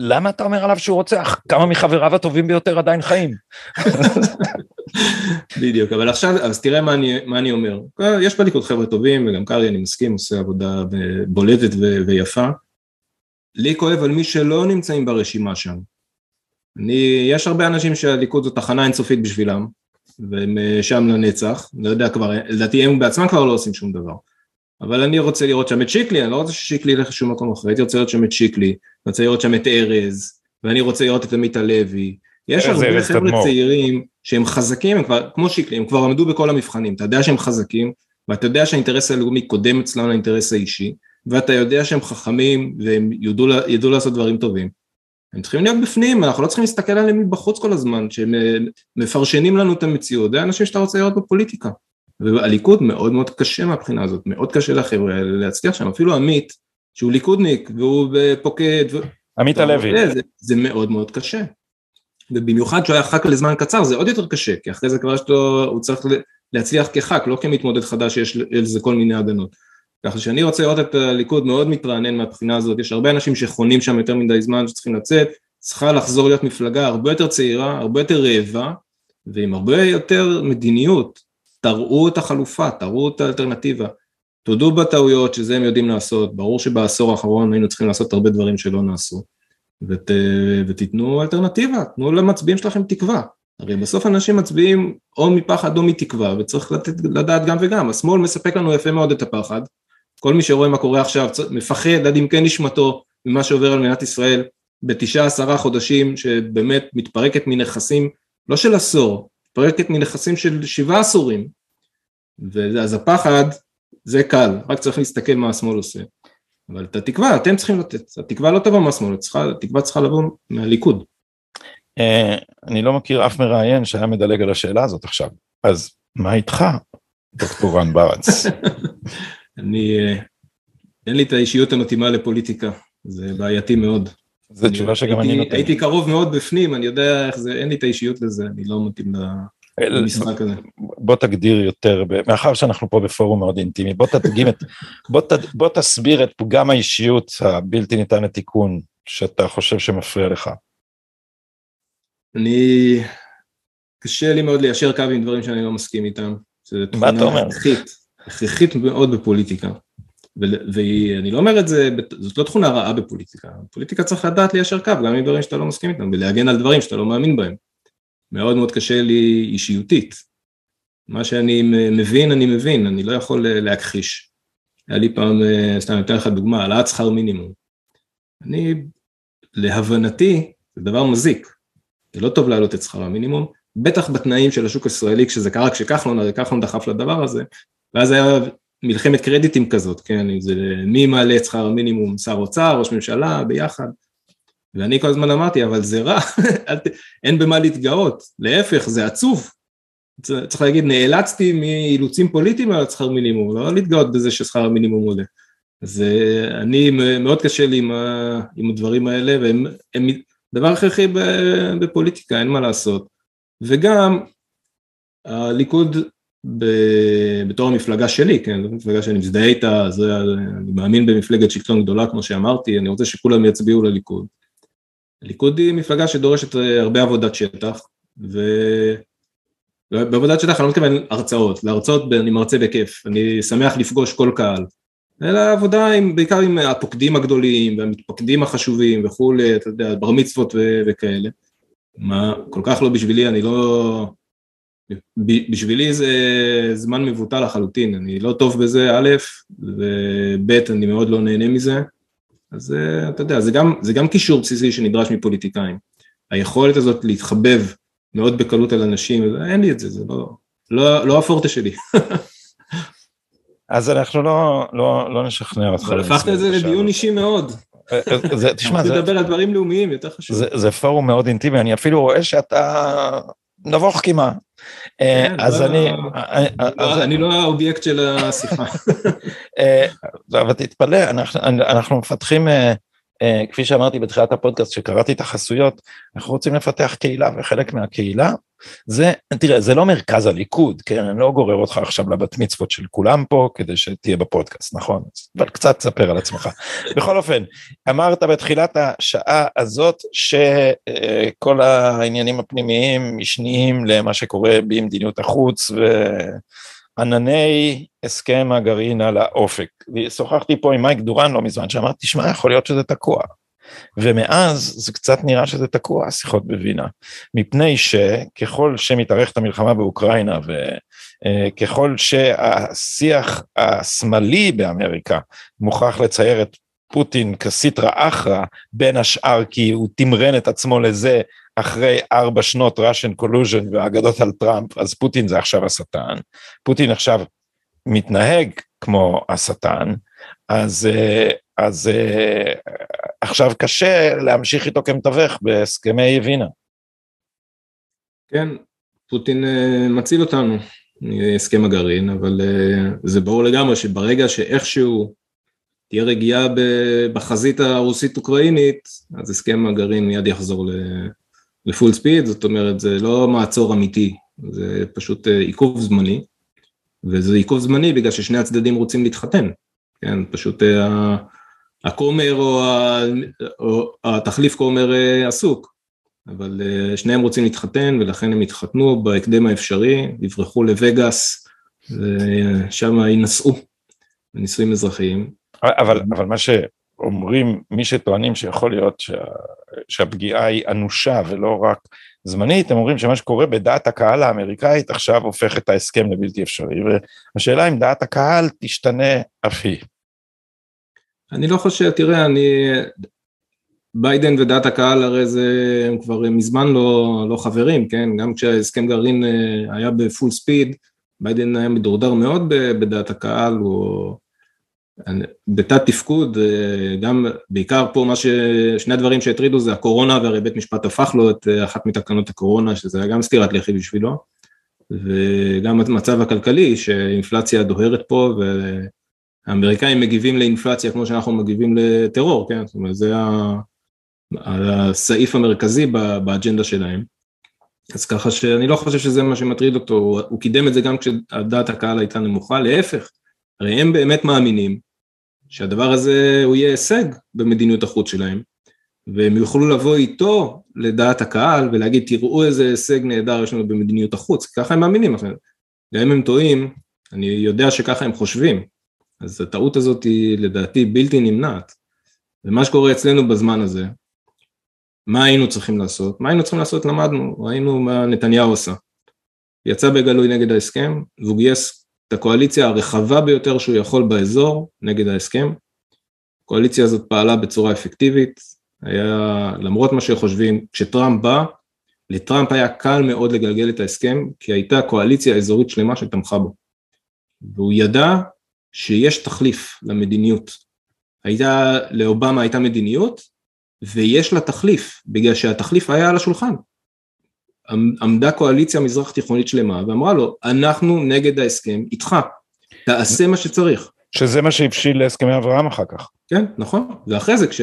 למה אתה אומר עליו שהוא רוצח? כמה מחבריו הטובים ביותר עדיין חיים. בדיוק, אבל עכשיו, אז תראה מה אני, מה אני אומר. יש בליכוד חבר'ה טובים, וגם קרעי, אני מסכים, עושה עבודה בולטת ויפה. לי כואב על מי שלא נמצאים ברשימה שם. אני, יש הרבה אנשים שהליכוד זו תחנה אינסופית בשבילם, והם אה, שם לנצח, לא יודע כבר, לדעתי הם בעצמם כבר לא עושים שום דבר. אבל אני רוצה לראות שם את שיקלי, אני לא רוצה ששיקלי ילך לשום מקום אחר, הייתי רוצה לראות שם את שיקלי, אני רוצה לראות שם את ארז, ואני רוצה לראות את עמית הלוי. יש הרבה חבר'ה צעירים שהם חזקים, הם כבר, כמו שיקלי, הם כבר עמדו בכל המבחנים, אתה יודע שהם חזקים, ואתה יודע שהאינטרס הלאומי קודם אצלם לאינטרס האישי, ואתה יודע שהם חכמים והם ידעו, ידעו לעשות דברים טובים. הם צריכים להיות בפנים, אנחנו לא צריכים להסתכל עליהם מבחוץ כל הזמן, שהם אה, מפרשנים לנו את המציאות, זה האנשים שאתה רוצה לראות בפוליטיקה. והליכוד מאוד מאוד קשה מהבחינה הזאת, מאוד קשה לחבר'ה להצליח שם, אפילו עמית, שהוא ליכודניק והוא פוקד, עמית הלוי, זה, זה מאוד מאוד קשה. ובמיוחד שהוא היה ח"כ לזמן קצר זה עוד יותר קשה, כי אחרי זה כבר יש לו, הוא צריך להצליח כח"כ, לא כמתמודד חדש שיש לזה כל מיני הגנות. ככה שאני רוצה לראות את הליכוד מאוד מתרענן מהבחינה הזאת, יש הרבה אנשים שחונים שם יותר מדי זמן שצריכים לצאת, צריכה לחזור להיות מפלגה הרבה יותר צעירה, הרבה יותר רעבה, ועם הרבה יותר מדיניות, תראו את החלופה, תראו את האלטרנטיבה, תודו בטעויות שזה הם יודעים לעשות, ברור שבעשור האחרון היינו צריכים לעשות הרבה דברים שלא נעשו, ות, ותיתנו אלטרנטיבה, תנו למצביעים שלכם תקווה, הרי בסוף אנשים מצביעים או מפחד או מתקווה וצריך לתת, לדעת גם וגם, השמאל מספק לנו יפה מאוד את הפחד, כל מי שרואה מה קורה עכשיו מפחד עד עמקי נשמתו ממה שעובר על מדינת ישראל בתשעה עשרה חודשים שבאמת מתפרקת מנכסים לא של עשור, מתפרקת מנכסים של שבעה עשורים ואז הפחד זה קל, רק צריך להסתכל מה השמאל עושה אבל את התקווה אתם צריכים לתת, התקווה לא תבוא מהשמאל, התקווה צריכה לבוא מהליכוד. אה, אני לא מכיר אף מראיין שהיה מדלג על השאלה הזאת עכשיו, אז מה איתך, דוקטור רן ברץ? (laughs) אני, אה, אין לי את האישיות המתאימה לפוליטיקה, זה בעייתי מאוד. זו תשובה שגם אני נותן. הייתי קרוב מאוד בפנים, אני יודע איך זה, אין לי את האישיות לזה, אני לא מתאים למשחק הזה. בוא תגדיר יותר, מאחר שאנחנו פה בפורום מאוד אינטימי, בוא תדגים את, (laughs) בוא, ת, בוא תסביר את פגם האישיות הבלתי ניתן לתיקון שאתה חושב שמפריע לך. אני, קשה לי מאוד ליישר קו עם דברים שאני לא מסכים איתם. מה אתה אומר? הכרחית מאוד בפוליטיקה. ואני לא אומר את זה, זאת לא תכונה רעה בפוליטיקה, פוליטיקה צריך לדעת ליישר קו גם עם דברים שאתה לא מסכים איתם ולהגן על דברים שאתה לא מאמין בהם. מאוד מאוד קשה לי אישיותית. מה שאני מבין, אני מבין, אני לא יכול להכחיש. היה לי פעם, סתם אתן לך דוגמה, העלאת שכר מינימום. אני, להבנתי, זה דבר מזיק. זה לא טוב להעלות את שכר המינימום, בטח בתנאים של השוק הישראלי, כשזה קרה כשכחלון, הרי כחלון דחף לדבר הזה, ואז היה מלחמת קרדיטים כזאת, כן, אם זה מי מעלה את שכר המינימום, שר אוצר, ראש ממשלה, ביחד. ואני כל הזמן אמרתי, אבל זה רע, (laughs) אין במה להתגאות, להפך, זה עצוב. צריך להגיד, נאלצתי מאילוצים פוליטיים על שכר מינימום, לא להתגאות בזה ששכר המינימום עולה. אז אה, אני, מאוד קשה לי עם, עם הדברים האלה, והם הם, דבר הכרחי בפוליטיקה, אין מה לעשות. וגם, הליכוד ב, בתור המפלגה שלי, כן, זו מפלגה שאני מזדהה איתה, זה, אני מאמין במפלגת שלטון גדולה כמו שאמרתי, אני רוצה שכולם יצביעו לליכוד. הליכוד היא מפלגה שדורשת הרבה עבודת שטח, ובעבודת שטח אני לא מתכוון הרצאות, להרצאות אני מרצה בכיף, אני שמח לפגוש כל קהל, אלא עבודה עם, בעיקר עם הפוקדים הגדולים והמתפקדים החשובים וכולי, אתה יודע, בר מצוות וכאלה. מה, כל כך לא בשבילי, אני לא, בשבילי זה זמן מבוטל לחלוטין, אני לא טוב בזה, א', וב', אני מאוד לא נהנה מזה, אז אה, אתה יודע, זה גם, זה גם קישור בסיסי שנדרש מפוליטיקאים. היכולת הזאת להתחבב מאוד בקלות על אנשים, אין לי את זה, זה לא, לא, לא הפורטה שלי. אז אנחנו לא, לא, לא נשכנע אותך. אבל הפכת את זה לדיון אישי מאוד. אה, אה, זה, תשמע, זה... לדבר על דברים לאומיים, יותר חשוב. זה, זה פורום מאוד אינטימי, אני אפילו רואה שאתה נבוך כמעט. אה, כן, אז לא- אני... לא- אני לא האובייקט של השיחה. (laughs) אבל תתפלא, אנחנו מפתחים אה, כפי שאמרתי בתחילת הפודקאסט שקראתי את החסויות, אנחנו רוצים לפתח קהילה וחלק מהקהילה זה, תראה, זה לא מרכז הליכוד, כן, אני לא גורר אותך עכשיו לבת מצוות של כולם פה כדי שתהיה בפודקאסט, נכון? אבל קצת תספר על עצמך. (laughs) בכל אופן, אמרת בתחילת השעה הזאת שכל העניינים הפנימיים משניים למה שקורה במדיניות החוץ וענני הסכם הגרעין על האופק. שוחחתי פה עם מייק דורן לא מזמן, שאמר, תשמע, יכול להיות שזה תקוע. ומאז זה קצת נראה שזה תקוע השיחות בווינה, מפני שככל שמתארכת המלחמה באוקראינה וככל שהשיח השמאלי באמריקה מוכרח לצייר את פוטין כסיטרא אחרא, בין השאר כי הוא תמרן את עצמו לזה אחרי ארבע שנות Russian collusion והאגדות על טראמפ, אז פוטין זה עכשיו השטן. פוטין עכשיו מתנהג כמו השטן, אז, אה, אז אה, עכשיו קשה להמשיך איתו כמתווך בהסכמי וינה. כן, פוטין אה, מציל אותנו מהסכם הגרעין, אבל זה ברור לגמרי שברגע שאיכשהו תהיה רגיעה בחזית הרוסית-אוקראינית, אז הסכם הגרעין מיד יחזור לפול ספיד, זאת אומרת זה לא מעצור אמיתי, זה פשוט עיכוב זמני, וזה עיכוב זמני בגלל ששני הצדדים רוצים להתחתן. כן, פשוט אה, הכומר או, או התחליף כומר אה, עסוק, אבל אה, שניהם רוצים להתחתן ולכן הם יתחתנו בהקדם האפשרי, יברחו לווגאס ושם יינשאו בנישואים אזרחיים. אבל, אבל מה שאומרים, מי שטוענים שיכול להיות שה, שהפגיעה היא אנושה ולא רק זמנית, הם אומרים שמה שקורה בדעת הקהל האמריקאית עכשיו הופך את ההסכם לבלתי אפשרי, והשאלה אם דעת הקהל תשתנה אף היא. אני לא חושב, תראה, אני... ביידן ודעת הקהל הרי זה, הם כבר מזמן לא, לא חברים, כן? גם כשההסכם גרעין אה, היה ב full speed, ביידן היה מדורדר מאוד בדעת הקהל, הוא בתת תפקוד, אה, גם בעיקר פה מה ש... שני הדברים שהטרידו זה הקורונה, והרי בית משפט הפך לו את אה, אחת מתקנות הקורונה, שזה היה גם סטירת לחי בשבילו, וגם המצב הכלכלי, שאינפלציה דוהרת פה, והאמריקאים מגיבים לאינפלציה כמו שאנחנו מגיבים לטרור, כן? זאת אומרת, זה הסעיף המרכזי באג'נדה שלהם. אז ככה שאני לא חושב שזה מה שמטריד אותו, הוא קידם את זה גם כשדעת הקהל הייתה נמוכה, להפך. הרי הם באמת מאמינים שהדבר הזה הוא יהיה הישג במדיניות החוץ שלהם, והם יוכלו לבוא איתו לדעת הקהל ולהגיד תראו איזה הישג נהדר יש לנו במדיניות החוץ, ככה הם מאמינים, גם אם הם טועים, אני יודע שככה הם חושבים, אז הטעות הזאת היא לדעתי בלתי נמנעת, ומה שקורה אצלנו בזמן הזה, מה היינו צריכים לעשות? מה היינו צריכים לעשות? למדנו, ראינו מה נתניהו עושה. יצא בגלוי נגד ההסכם, והוא גייס את הקואליציה הרחבה ביותר שהוא יכול באזור נגד ההסכם. הקואליציה הזאת פעלה בצורה אפקטיבית, היה, למרות מה שחושבים, כשטראמפ בא, לטראמפ היה קל מאוד לגלגל את ההסכם, כי הייתה קואליציה אזורית שלמה שתמכה בו. והוא ידע שיש תחליף למדיניות. הייתה, לאובמה הייתה מדיניות, ויש לה תחליף, בגלל שהתחליף היה על השולחן. עמדה קואליציה מזרח תיכונית שלמה ואמרה לו, אנחנו נגד ההסכם איתך, תעשה מה שצריך. שזה מה שהבשיל להסכמי אברהם אחר כך. כן, נכון, ואחרי זה כש,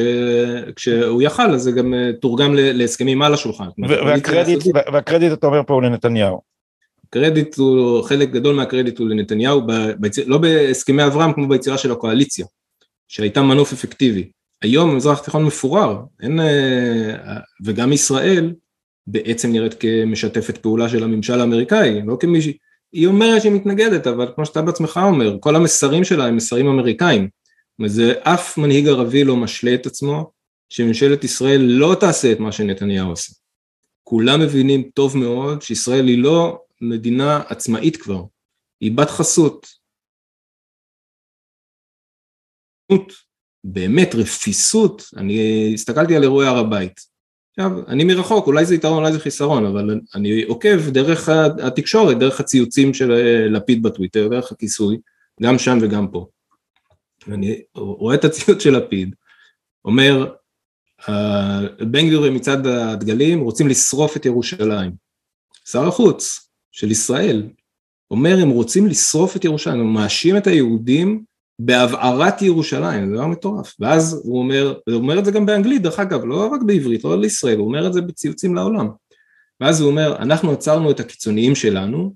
כשהוא יכל אז זה גם אה, תורגם להסכמים על השולחן. והקרדיט, והקרדיט אתה אומר פה הוא לנתניהו. קרדיט הוא, חלק גדול מהקרדיט הוא לנתניהו, ביציר, לא בהסכמי אברהם כמו ביצירה של הקואליציה, שהייתה מנוף אפקטיבי. היום המזרח התיכון מפורר, אין, אה, וגם ישראל בעצם נראית כמשתפת פעולה של הממשל האמריקאי, לא כמישהי, היא אומרת שהיא מתנגדת, אבל כמו שאתה בעצמך אומר, כל המסרים שלה הם מסרים אמריקאים. וזה אף מנהיג ערבי לא משלה את עצמו שממשלת ישראל לא תעשה את מה שנתניהו עושה. כולם מבינים טוב מאוד שישראל היא לא מדינה עצמאית כבר, היא בת חסות. באמת רפיסות, אני הסתכלתי על אירועי הר הבית, עכשיו, אני מרחוק, אולי זה יתרון, אולי זה חיסרון, אבל אני עוקב דרך התקשורת, דרך הציוצים של אה, לפיד בטוויטר, דרך הכיסוי, גם שם וגם פה. ואני רואה את הציוץ של לפיד, אומר, בן גביר מצד הדגלים רוצים לשרוף את ירושלים. שר החוץ של ישראל אומר, הם רוצים לשרוף את ירושלים, הם מאשים את היהודים בהבערת ירושלים, זה דבר מטורף. ואז הוא אומר, הוא אומר את זה גם באנגלית דרך אגב, לא רק בעברית, לא לישראל, הוא אומר את זה בציוצים לעולם. ואז הוא אומר, אנחנו עצרנו את הקיצוניים שלנו,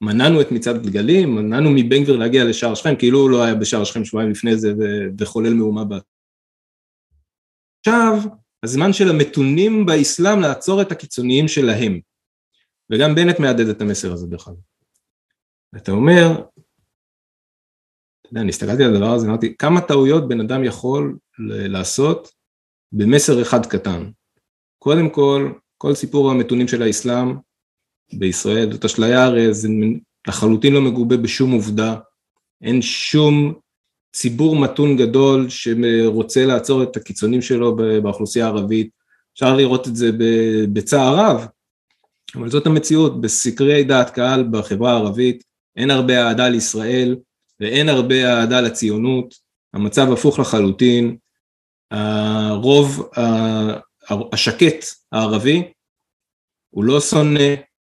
מנענו את מצעד הדגלים, מנענו מבן גביר להגיע לשער שכם, כאילו הוא לא היה בשער שכם שבועיים לפני זה וחולל מהומה בה. עכשיו, הזמן של המתונים באסלאם לעצור את הקיצוניים שלהם. וגם בנט מהדהד את המסר הזה דרך אגב. אתה אומר, אתה יודע, אני הסתכלתי על הדבר הזה, אמרתי, כמה טעויות בן אדם יכול לעשות במסר אחד קטן. קודם כל, כל סיפור המתונים של האסלאם בישראל, זאת אשליה הרי זה לחלוטין לא מגובה בשום עובדה, אין שום ציבור מתון גדול שרוצה לעצור את הקיצונים שלו באוכלוסייה הערבית, אפשר לראות את זה בצער רב, אבל זאת המציאות, בסקרי דעת קהל בחברה הערבית אין הרבה אהדה לישראל ואין הרבה אהדה לציונות, המצב הפוך לחלוטין, הרוב השקט הערבי הוא לא שונא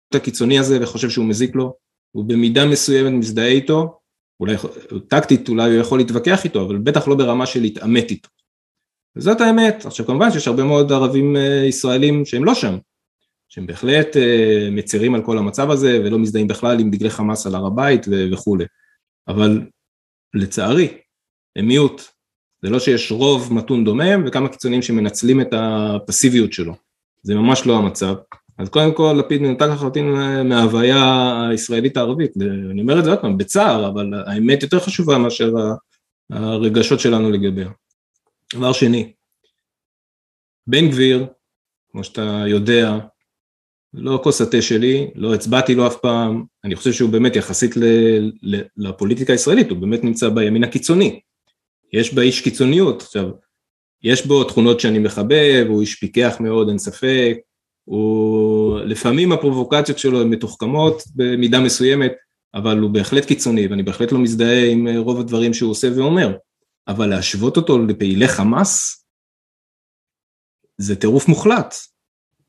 את הקיצוני הזה וחושב שהוא מזיק לו, הוא במידה מסוימת מזדהה איתו, אולי טקטית אולי הוא יכול להתווכח איתו, אבל בטח לא ברמה של להתעמת איתו. וזאת האמת, עכשיו כמובן שיש הרבה מאוד ערבים אה, ישראלים שהם לא שם, שהם בהחלט אה, מצרים על כל המצב הזה ולא מזדהים בכלל עם דגלי חמאס על הר הבית וכולי, אבל לצערי הם מיעוט, זה לא שיש רוב מתון דומם וכמה קיצונים שמנצלים את הפסיביות שלו, זה ממש לא המצב, אז קודם כל לפיד מנותק לחלוטין מההוויה הישראלית הערבית, אני אומר את זה עוד פעם בצער, אבל האמת יותר חשובה מאשר הרגשות שלנו לגביה. דבר שני, בן גביר, כמו שאתה יודע, לא כוס התה שלי, לא הצבעתי לו אף פעם, אני חושב שהוא באמת יחסית ל, ל, לפוליטיקה הישראלית, הוא באמת נמצא בימין הקיצוני. יש בה איש קיצוניות, עכשיו, יש בו תכונות שאני מחבב, הוא איש פיקח מאוד, אין ספק, הוא, לפעמים הפרובוקציות שלו הן מתוחכמות במידה מסוימת, אבל הוא בהחלט קיצוני, ואני בהחלט לא מזדהה עם רוב הדברים שהוא עושה ואומר, אבל להשוות אותו לפעילי חמאס, זה טירוף מוחלט.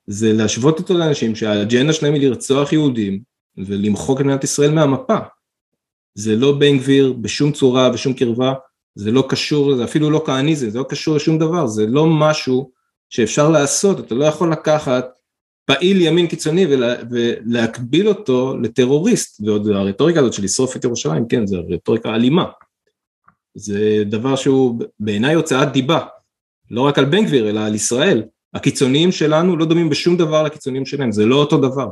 זה להשוות אותו לאנשים שהאג'נדה שלהם היא לרצוח יהודים ולמחוק את מדינת ישראל מהמפה. זה לא בן גביר בשום צורה, בשום קרבה, זה לא קשור, זה אפילו לא כהניזם, זה לא קשור לשום דבר, זה לא משהו שאפשר לעשות, אתה לא יכול לקחת פעיל ימין קיצוני ולה, ולהקביל אותו לטרוריסט, ועוד הרטוריקה הזאת של לשרוף את ירושלים, כן, זו רטוריקה אלימה. זה דבר שהוא בעיניי הוצאת דיבה, לא רק על בן גביר אלא על ישראל. הקיצוניים שלנו לא דומים בשום דבר לקיצוניים שלהם, זה לא אותו דבר.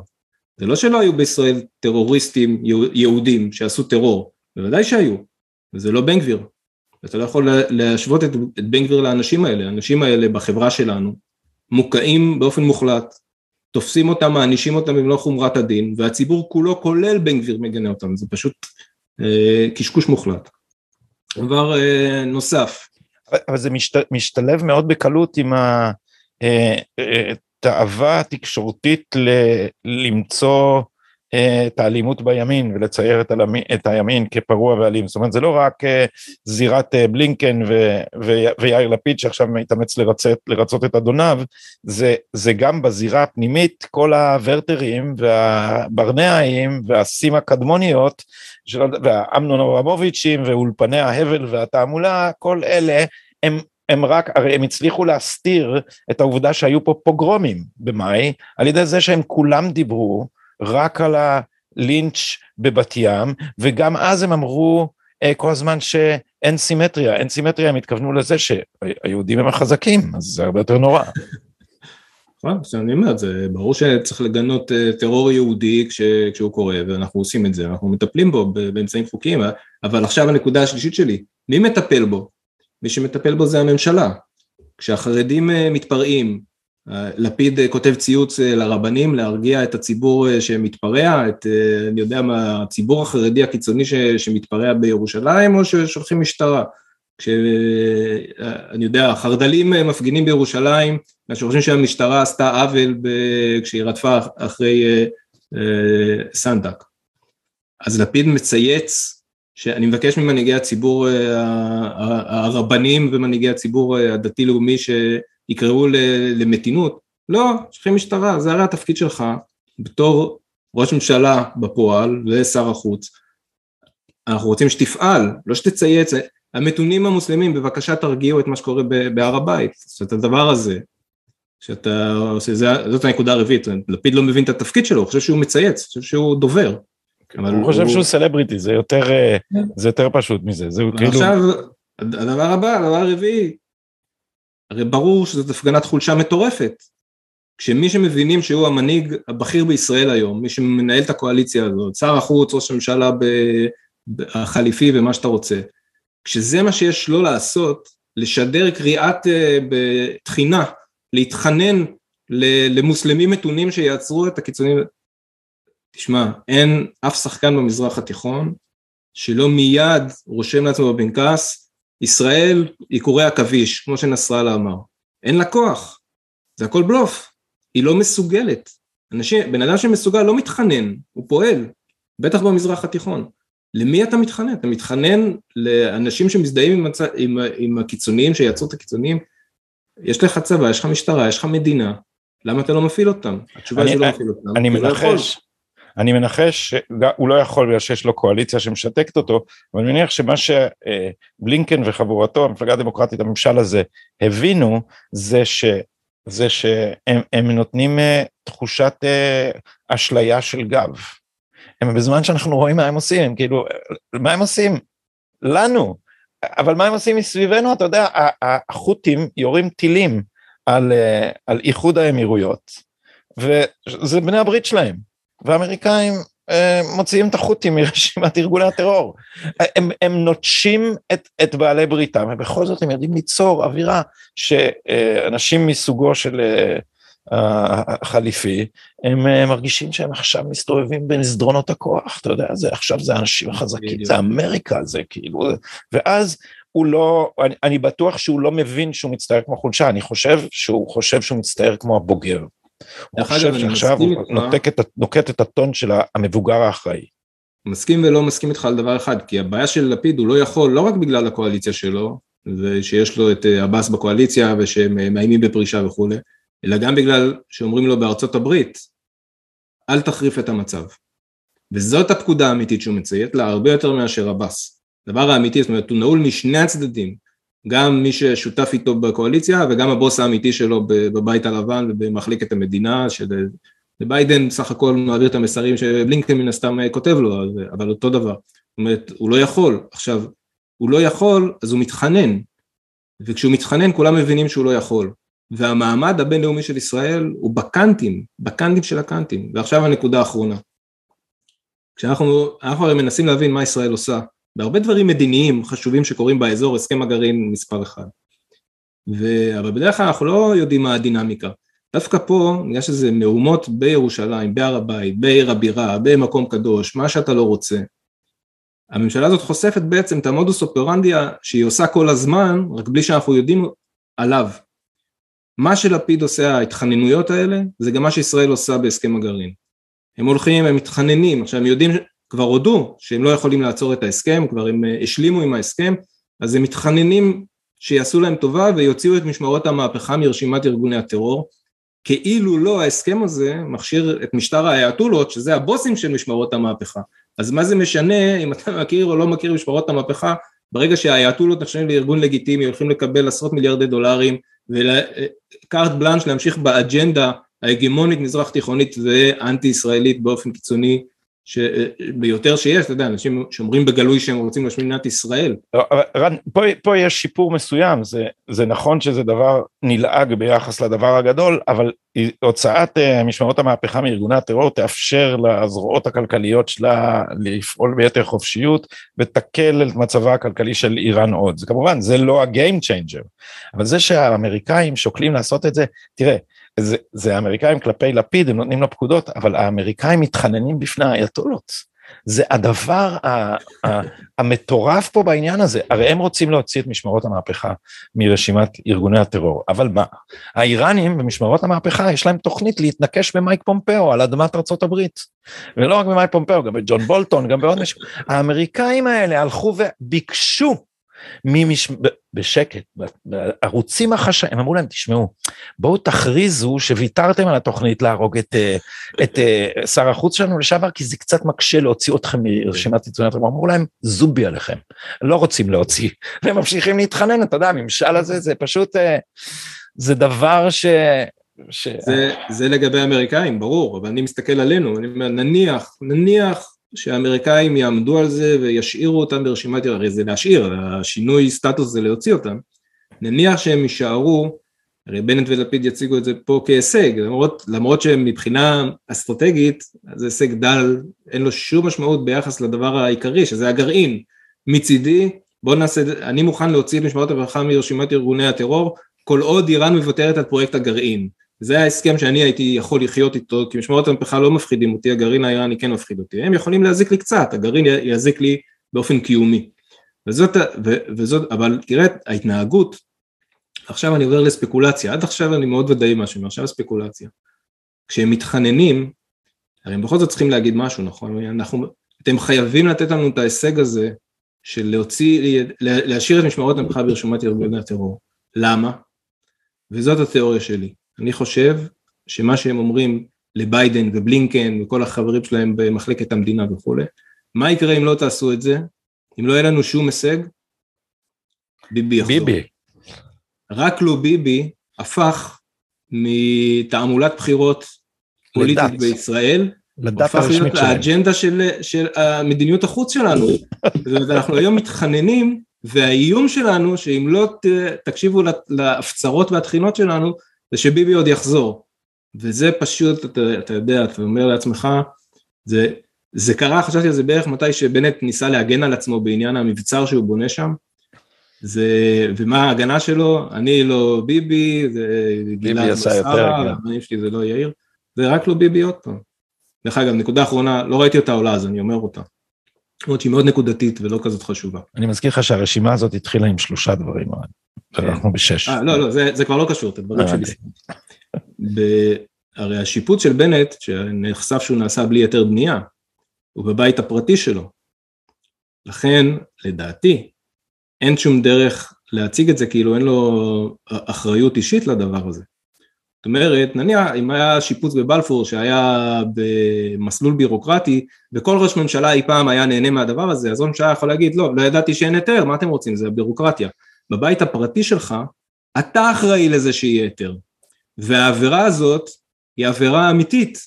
זה לא שלא היו בישראל טרוריסטים יהודים שעשו טרור, בוודאי שהיו, וזה לא בן גביר. אתה לא יכול להשוות את, את בן גביר לאנשים האלה, האנשים האלה בחברה שלנו מוקעים באופן מוחלט, תופסים אותם, מענישים אותם במלוא חומרת הדין, והציבור כולו, כולל בן גביר, מגנה אותם, זה פשוט אה, קשקוש מוחלט. דבר אה, נוסף. אבל זה משת, משתלב מאוד בקלות עם התאווה אה, אה, התקשורתית ל, למצוא את האלימות בימין ולצייר את, הלמי, את הימין כפרוע ואלים, זאת אומרת זה לא רק אה, זירת אה, בלינקן ו, ו, ויאיר לפיד שעכשיו מתאמץ לרצות, לרצות את אדוניו, זה, זה גם בזירה הפנימית כל הוורטרים והברנאיים והסים הקדמוניות של, והאמנון אברמוביצ'ים ואולפני ההבל והתעמולה, כל אלה הם הם רק, הרי הם הצליחו להסתיר את העובדה שהיו פה פוגרומים במאי, על ידי זה שהם כולם דיברו רק על הלינץ' בבת ים, וגם אז הם אמרו אה, כל הזמן שאין סימטריה, אין סימטריה, הם התכוונו לזה שהיהודים הם החזקים, אז זה הרבה יותר נורא. נכון, אני אומר, זה ברור שצריך לגנות אה, טרור יהודי כש, כשהוא קורה, ואנחנו עושים את זה, אנחנו מטפלים בו באמצעים חוקיים, אבל עכשיו הנקודה השלישית שלי, מי מטפל בו? מי שמטפל בו זה הממשלה. כשהחרדים אה, מתפרעים, לפיד אה, כותב ציוץ אה, לרבנים להרגיע את הציבור אה, שמתפרע, את, אני יודע מה, הציבור החרדי הקיצוני ש, שמתפרע בירושלים או ששולחים משטרה. כשאני יודע, החרד"לים מפגינים בירושלים, שחושבים שהמשטרה עשתה עוול ב, כשהיא רדפה אחרי סנדק. אז לפיד מצייץ שאני מבקש ממנהיגי הציבור הרבנים ומנהיגי הציבור הדתי-לאומי יקראו למתינות, לא, שולחים משטרה, זה הרי התפקיד שלך. בתור ראש ממשלה בפועל ושר החוץ, אנחנו רוצים שתפעל, לא שתצייץ, המתונים המוסלמים בבקשה תרגיעו את מה שקורה בהר הבית, זאת הדבר הזה, שאתה עושה, זאת הנקודה הרביעית, לפיד לא מבין את התפקיד שלו, הוא חושב שהוא מצייץ, הוא חושב שהוא דובר. הוא חושב שהוא סלבריטי, זה יותר, כן. זה יותר פשוט מזה, זה כאילו... עכשיו, הדבר הבא, הדבר הרביעי, הרי ברור שזאת הפגנת חולשה מטורפת. כשמי שמבינים שהוא המנהיג הבכיר בישראל היום, מי שמנהל את הקואליציה הזאת, שר החוץ, ראש הממשלה החליפי ומה שאתה רוצה, כשזה מה שיש לו לעשות, לשדר קריאת אה, תחינה, להתחנן למוסלמים מתונים שיעצרו את הקיצונים, תשמע, אין אף שחקן במזרח התיכון שלא מיד רושם לעצמו בפנקס, ישראל היא קורי עכביש, כמו שנסראללה אמר. אין לה כוח, זה הכל בלוף, היא לא מסוגלת. אנשים, בן אדם שמסוגל לא מתחנן, הוא פועל, בטח במזרח התיכון. למי אתה מתחנן? אתה מתחנן לאנשים שמזדהים עם, הצ... עם, עם הקיצוניים, שיעצרו את הקיצוניים? יש לך צבא, יש לך משטרה, יש לך מדינה, למה אתה לא מפעיל אותם? התשובה היא שלא מפעיל אותם. אני לא מנחש, אני מנחש שהוא לא יכול בגלל שיש לו קואליציה שמשתקת אותו, אבל אני מניח שמה שבלינקן וחבורתו, המפלגה הדמוקרטית, הממשל הזה, הבינו, זה ש... זה שהם נותנים uh, תחושת uh, אשליה של גב. הם בזמן שאנחנו רואים מה הם עושים, הם כאילו, מה הם עושים? לנו. אבל מה הם עושים מסביבנו? אתה יודע, החות'ים יורים טילים על, uh, על איחוד האמירויות, וזה בני הברית שלהם. והאמריקאים אה, מוציאים את החות'ים מרשימת ארגוני הטרור. הם, הם נוטשים את, את בעלי בריתם, ובכל זאת הם יודעים ליצור אווירה שאנשים מסוגו של אה, החליפי, הם אה, מרגישים שהם עכשיו מסתובבים במסדרונות הכוח, אתה יודע, זה, עכשיו זה האנשים החזקים, זה אמריקה, זה כאילו, ואז הוא לא, אני, אני בטוח שהוא לא מבין שהוא מצטער כמו חולשה, אני חושב שהוא חושב שהוא מצטער כמו הבוגר. הוא חושב שעכשיו הוא נוקט את הטון של המבוגר האחראי. מסכים ולא מסכים איתך על דבר אחד, כי הבעיה של לפיד הוא לא יכול, לא רק בגלל הקואליציה שלו, ושיש לו את אה, עבאס בקואליציה ושהם אה, מאיימים בפרישה וכולי, אלא גם בגלל שאומרים לו בארצות הברית, אל תחריף את המצב. וזאת הפקודה האמיתית שהוא מציית לה הרבה יותר מאשר עבאס. הדבר האמיתי, זאת אומרת, הוא נעול משני הצדדים. גם מי ששותף איתו בקואליציה וגם הבוס האמיתי שלו בבית הלבן ובמחלקת המדינה, שביידן סך הכל מעביר את המסרים שבלינקן מן הסתם כותב לו, אבל אותו דבר. זאת אומרת, הוא לא יכול. עכשיו, הוא לא יכול, אז הוא מתחנן. וכשהוא מתחנן כולם מבינים שהוא לא יכול. והמעמד הבינלאומי של ישראל הוא בקאנטים, בקאנטים של הקאנטים. ועכשיו הנקודה האחרונה. כשאנחנו, אנחנו מנסים להבין מה ישראל עושה בהרבה דברים מדיניים חשובים שקורים באזור, הסכם הגרעין מספר אחד. ו... אבל בדרך כלל אנחנו לא יודעים מה הדינמיקה. דווקא פה, בגלל שזה מהומות בירושלים, בהר הבית, בעיר הבירה, במקום קדוש, מה שאתה לא רוצה, הממשלה הזאת חושפת בעצם את המודוס אופרנדיה שהיא עושה כל הזמן, רק בלי שאנחנו יודעים עליו. מה שלפיד עושה, ההתחננויות האלה, זה גם מה שישראל עושה בהסכם הגרעין. הם הולכים, הם מתחננים, עכשיו הם יודעים כבר הודו שהם לא יכולים לעצור את ההסכם, כבר הם אה, השלימו עם ההסכם, אז הם מתחננים שיעשו להם טובה ויוציאו את משמרות המהפכה מרשימת ארגוני הטרור, כאילו לא ההסכם הזה מכשיר את משטר האייתולות, שזה הבוסים של משמרות המהפכה. אז מה זה משנה אם אתה מכיר או לא מכיר משמרות המהפכה, ברגע שהאייתולות נחשבים לארגון לגיטימי, הולכים לקבל עשרות מיליארדי דולרים, וקארט בלאנש להמשיך באג'נדה ההגמונית מזרח תיכונית ואנטי ישראלית באופן קיצוני ביותר שיש, אתה יודע, אנשים שאומרים בגלוי שהם רוצים להשמיד מדינת ישראל. לא, רן, פה, פה יש שיפור מסוים, זה, זה נכון שזה דבר נלעג ביחס לדבר הגדול, אבל הוצאת uh, משמרות המהפכה מארגוני הטרור תאפשר לזרועות הכלכליות שלה לפעול ביתר חופשיות ותקל את מצבה הכלכלי של איראן עוד. זה כמובן, זה לא ה-game אבל זה שהאמריקאים שוקלים לעשות את זה, תראה, זה, זה האמריקאים כלפי לפיד, הם נותנים לו פקודות, אבל האמריקאים מתחננים בפני האייתולות. זה הדבר ה, ה, המטורף פה בעניין הזה, הרי הם רוצים להוציא את משמרות המהפכה מרשימת ארגוני הטרור, אבל מה, האיראנים במשמרות המהפכה יש להם תוכנית להתנקש במייק פומפאו על אדמת ארצות הברית, ולא רק במייק פומפאו, גם בג'ון בולטון, גם בעוד מישהו, האמריקאים האלה הלכו וביקשו מי מש... בשקט, בערוצים החשאיים, הם אמרו להם, תשמעו, בואו תכריזו שוויתרתם על התוכנית להרוג את, אה, את אה, שר החוץ שלנו לשעבר, כי זה קצת מקשה להוציא אתכם מרשימת עיתונאים, הם אמרו להם, זובי עליכם, לא רוצים להוציא, והם ממשיכים להתחנן, אתה יודע, הממשל הזה זה פשוט, אה, זה דבר ש... ש... זה, זה לגבי האמריקאים, ברור, אבל אני מסתכל עלינו, אני אומר, נניח, נניח שהאמריקאים יעמדו על זה וישאירו אותם ברשימת, הרי זה להשאיר, השינוי סטטוס זה להוציא אותם, נניח שהם יישארו, הרי בנט ולפיד יציגו את זה פה כהישג, למרות, למרות שמבחינה אסטרטגית זה הישג דל, אין לו שום משמעות ביחס לדבר העיקרי שזה הגרעין, מצידי בוא נעשה, אני מוכן להוציא את משמעות הברכה מרשימת ארגוני הטרור כל עוד איראן מוותרת על פרויקט הגרעין, זה ההסכם שאני הייתי יכול לחיות איתו, כי משמרות המפכה לא מפחידים אותי, הגרעין האיראני כן מפחיד אותי, הם יכולים להזיק לי קצת, הגרעין יזיק לי באופן קיומי. וזאת, ו, וזאת, אבל תראה ההתנהגות, עכשיו אני עובר לספקולציה, עד עכשיו אני מאוד ודאי משהו, עכשיו ספקולציה. כשהם מתחננים, הרי הם בכל זאת צריכים להגיד משהו, נכון? אנחנו, אתם חייבים לתת לנו את ההישג הזה של להוציא, להשאיר את משמרות המפכה ברשומת ארגוני הטרור. למה? וזאת התיאוריה שלי. אני חושב שמה שהם אומרים לביידן ובלינקן וכל החברים שלהם במחלקת המדינה וכולי, מה יקרה אם לא תעשו את זה? אם לא יהיה לנו שום הישג? ביבי יחזור. ביבי. רק לא ביבי הפך מתעמולת בחירות פוליטית לדת. בישראל, לדת הפך להיות האג'נדה של, של מדיניות החוץ שלנו. (laughs) אנחנו היום מתחננים, והאיום שלנו, שאם לא תקשיבו להפצרות והתחינות שלנו, זה שביבי עוד יחזור. וזה פשוט, אתה, אתה יודע, אתה אומר לעצמך, זה, זה קרה, חשבתי על זה בערך מתי שבנט ניסה להגן על עצמו בעניין המבצר שהוא בונה שם. זה, ומה ההגנה שלו? אני לא ביבי, זה ביבי עשה יותר, הבנים שלי זה לא יאיר, זה רק לא ביבי עוד פעם. דרך אגב, נקודה אחרונה, לא ראיתי אותה עולה אז אני אומר אותה. למרות שהיא מאוד נקודתית ולא כזאת חשובה. אני מזכיר לך שהרשימה הזאת התחילה עם שלושה דברים, כן. אנחנו בשש. אה, לא, לא, זה, כבר לא קשור, את הדברים שלי. הרי השיפוט של בנט, שנחשף שהוא נעשה בלי היתר בנייה, הוא בבית הפרטי שלו. לכן, לדעתי, אין שום דרך להציג את זה כאילו אין לו אחריות אישית לדבר הזה. זאת אומרת, נניח אם היה שיפוץ בבלפור שהיה במסלול בירוקרטי וכל ראש ממשלה אי פעם היה נהנה מהדבר הזה, אז ראש ממשלה יכול להגיד לא, לא ידעתי שאין היתר, מה אתם רוצים, זה בירוקרטיה. בבית הפרטי שלך, אתה אחראי לזה שיהיה היתר. והעבירה הזאת היא עבירה אמיתית,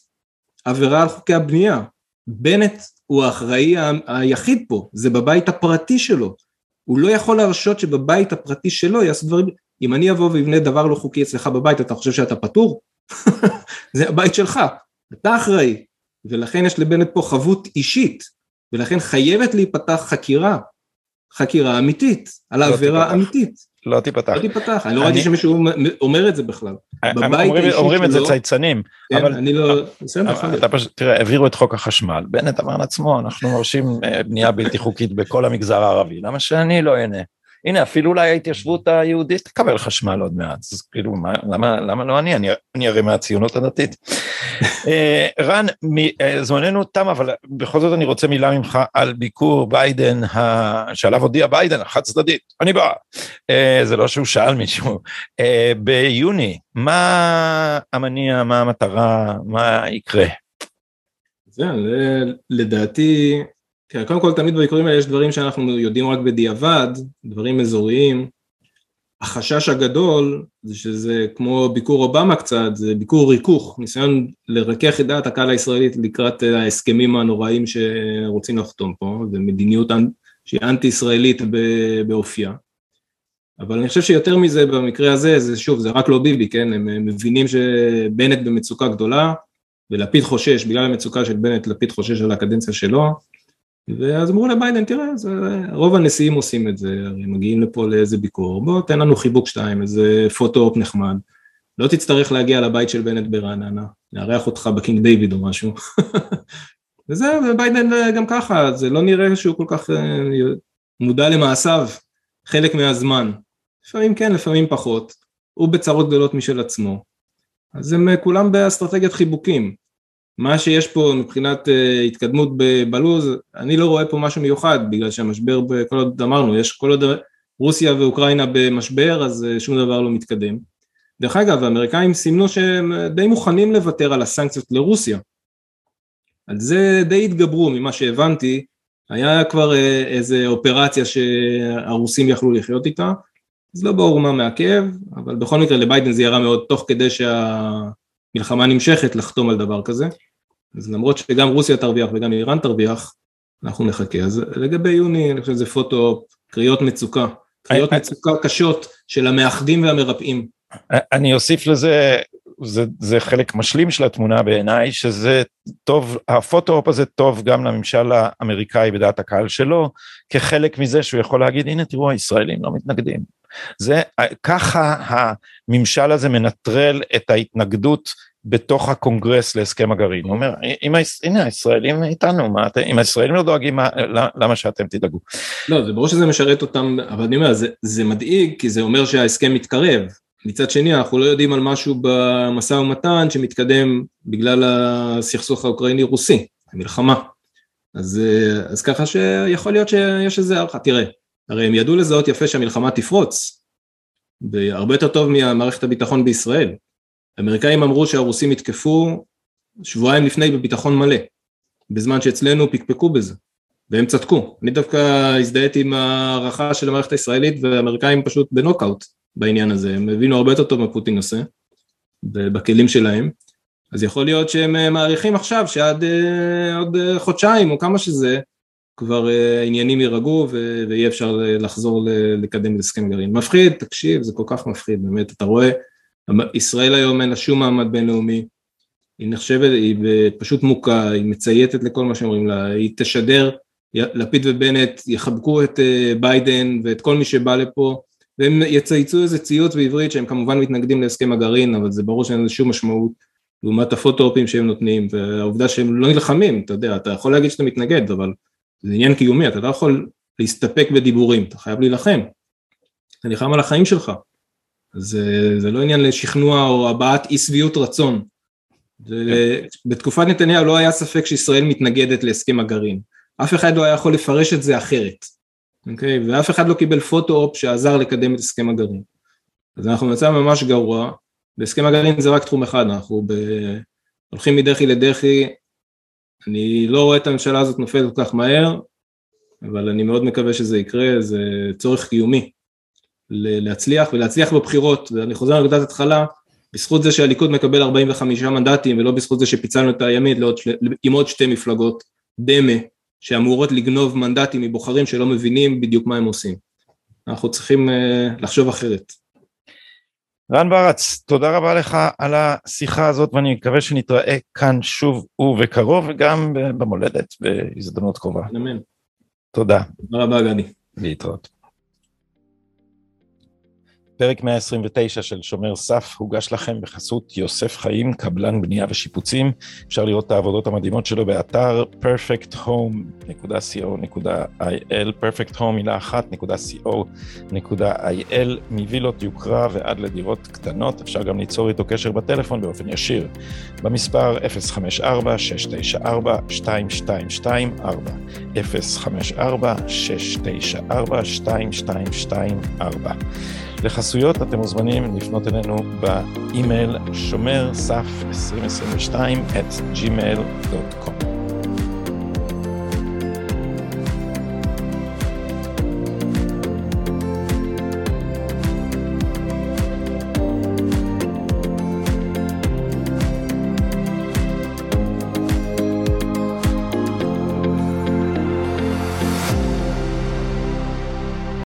עבירה על חוקי הבנייה. בנט הוא האחראי היחיד פה, זה בבית הפרטי שלו. הוא לא יכול להרשות שבבית הפרטי שלו יעשו דברים, אם אני אבוא ואבנה דבר לא חוקי אצלך בבית, אתה חושב שאתה פטור? (laughs) זה הבית שלך, אתה אחראי, ולכן יש לבנט פה חבות אישית, ולכן חייבת להיפתח חקירה חקירה אמיתית, על לא העבירה אמיתית. לא תיפתח. לא תיפתח, אני לא ראיתי שמישהו אומר את זה בכלל. אומרים את זה צייצנים. כן, אני לא... בסדר, אתה פשוט, תראה, העבירו את חוק החשמל, בנט אמר לעצמו, אנחנו מרשים אה, בנייה בלתי חוקית בכל המגזר הערבי, למה שאני לא אהנה? הנה אפילו אולי ההתיישבות היהודית תקבל חשמל עוד מעט, אז כאילו מה, למה, למה לא אני, אני, אני הרי מהציונות הדתית. (laughs) אה, רן, אה, זמננו תם, אבל בכל זאת אני רוצה מילה ממך על ביקור ביידן, שעליו הודיע ביידן, החד צדדית, אני בא. אה, זה לא שהוא שאל מישהו. ביוני, מה המניע, מה המטרה, מה יקרה? זה, לדעתי כן, קודם כל תמיד בביקורים האלה יש דברים שאנחנו יודעים רק בדיעבד, דברים אזוריים. החשש הגדול זה שזה כמו ביקור אובמה קצת, זה ביקור ריכוך, ניסיון לרכך את דעת הקהל הישראלית לקראת ההסכמים הנוראים שרוצים לחתום פה, זה מדיניות שהיא אנטי ישראלית באופייה. אבל אני חושב שיותר מזה במקרה הזה, זה שוב, זה רק לא ביבי, כן? הם מבינים שבנט במצוקה גדולה, ולפיד חושש, בגלל המצוקה של בנט, לפיד חושש על הקדנציה שלו, ואז אמרו לביידן, תראה, זה, רוב הנשיאים עושים את זה, הרי מגיעים לפה לאיזה ביקור, בוא תן לנו חיבוק שתיים, איזה photo-op נחמד, לא תצטרך להגיע לבית של בנט ברעננה, נארח אותך בקינג דיוויד או משהו. (laughs) וזהו, וביידן גם ככה, זה לא נראה שהוא כל כך אה, מודע למעשיו חלק מהזמן. לפעמים כן, לפעמים פחות. הוא בצרות גדולות משל עצמו. אז הם אה, כולם באסטרטגיית חיבוקים. מה שיש פה מבחינת uh, התקדמות בלוז, אני לא רואה פה משהו מיוחד, בגלל שהמשבר, כל עוד אמרנו, יש כל עוד רוסיה ואוקראינה במשבר אז שום דבר לא מתקדם. דרך אגב האמריקאים סימנו שהם די מוכנים לוותר על הסנקציות לרוסיה. על זה די התגברו ממה שהבנתי, היה כבר איזה אופרציה שהרוסים יכלו לחיות איתה, אז לא ברור מה מעכב, אבל בכל מקרה לביידן זה ירה מאוד תוך כדי שהמלחמה נמשכת לחתום על דבר כזה. אז למרות שגם רוסיה תרוויח וגם איראן תרוויח, אנחנו נחכה. אז לגבי יוני, אני חושב שזה פוטו, קריאות מצוקה, קריאות מצוקה קשות של המאחדים והמרפאים. אני אוסיף לזה, זה, זה חלק משלים של התמונה בעיניי, שזה טוב, ה photo-op הזה טוב גם לממשל האמריקאי בדעת הקהל שלו, כחלק מזה שהוא יכול להגיד, הנה תראו, הישראלים לא מתנגדים. זה, ככה הממשל הזה מנטרל את ההתנגדות בתוך הקונגרס להסכם הגרעין, הוא אומר, אם, הנה הישראלים איתנו, מה, אם הישראלים לא דואגים, מה, למה שאתם תדאגו? לא, זה ברור שזה משרת אותם, אבל אני אומר, זה, זה מדאיג, כי זה אומר שההסכם מתקרב. מצד שני, אנחנו לא יודעים על משהו במשא ומתן שמתקדם בגלל הסכסוך האוקראיני-רוסי, המלחמה. אז, אז ככה שיכול להיות שיש איזה הערכה, תראה, הרי הם ידעו לזהות יפה שהמלחמה תפרוץ, הרבה יותר טוב ממערכת הביטחון בישראל. האמריקאים אמרו שהרוסים יתקפו שבועיים לפני בביטחון מלא, בזמן שאצלנו פקפקו בזה, והם צדקו. אני דווקא הזדהיתי עם הערכה של המערכת הישראלית והאמריקאים פשוט בנוקאוט בעניין הזה, הם הבינו הרבה יותר טוב מה פוטין עושה, בכלים שלהם, אז יכול להיות שהם מעריכים עכשיו שעד אה, עוד חודשיים או כמה שזה, כבר העניינים יירגעו ויהיה אפשר לחזור לקדם את הסכם גרעין. מפחיד, תקשיב, זה כל כך מפחיד, באמת, אתה רואה ישראל היום אין לה שום מעמד בינלאומי, היא נחשבת, היא פשוט מוכה, היא מצייתת לכל מה שאומרים לה, היא תשדר, לפיד ובנט יחבקו את אה, ביידן ואת כל מי שבא לפה, והם יצייצו איזה ציוץ בעברית שהם כמובן מתנגדים להסכם הגרעין, אבל זה ברור שאין לזה שום משמעות, לעומת הפוטו-אופים שהם נותנים, והעובדה שהם לא נלחמים, אתה יודע, אתה יכול להגיד שאתה מתנגד, אבל זה עניין קיומי, אתה לא יכול להסתפק בדיבורים, אתה חייב להילחם, אתה נלחם על החיים שלך. זה, זה לא עניין לשכנוע או הבעת אי שביעות רצון. בתקופת נתניהו לא היה ספק שישראל מתנגדת להסכם הגרעין. אף אחד לא היה יכול לפרש את זה אחרת, אוקיי? ואף אחד לא קיבל פוטו-אופ שעזר לקדם את הסכם הגרעין. אז אנחנו במצב ממש גרוע, והסכם הגרעין זה רק תחום אחד, אנחנו ב... הולכים מדחי לדחי, אני לא רואה את הממשלה הזאת נופלת כל כך מהר, אבל אני מאוד מקווה שזה יקרה, זה צורך קיומי. להצליח ולהצליח בבחירות, ואני חוזר לנקודת התחלה, בזכות זה שהליכוד מקבל 45 מנדטים ולא בזכות זה שפיצלנו את הימין עם עוד שתי מפלגות דמה שאמורות לגנוב מנדטים מבוחרים שלא מבינים בדיוק מה הם עושים. אנחנו צריכים uh, לחשוב אחרת. רן ברץ, תודה רבה לך על השיחה הזאת ואני מקווה שנתראה כאן שוב ובקרוב וגם במולדת בהזדמנות קרובה. אמן. תודה. תודה רבה גדי. להתראות. פרק 129 של שומר סף הוגש לכם בחסות יוסף חיים, קבלן בנייה ושיפוצים. אפשר לראות את העבודות המדהימות שלו באתר perfecthome.co.il, perfect home מילה אחת, .co.il, מווילות יוקרה ועד לדירות קטנות. אפשר גם ליצור איתו קשר בטלפון באופן ישיר, במספר 054-694-2224, 054-694-2224. לחסויות אתם מוזמנים לפנות אלינו באימייל שומר סף 2022 at gmail.com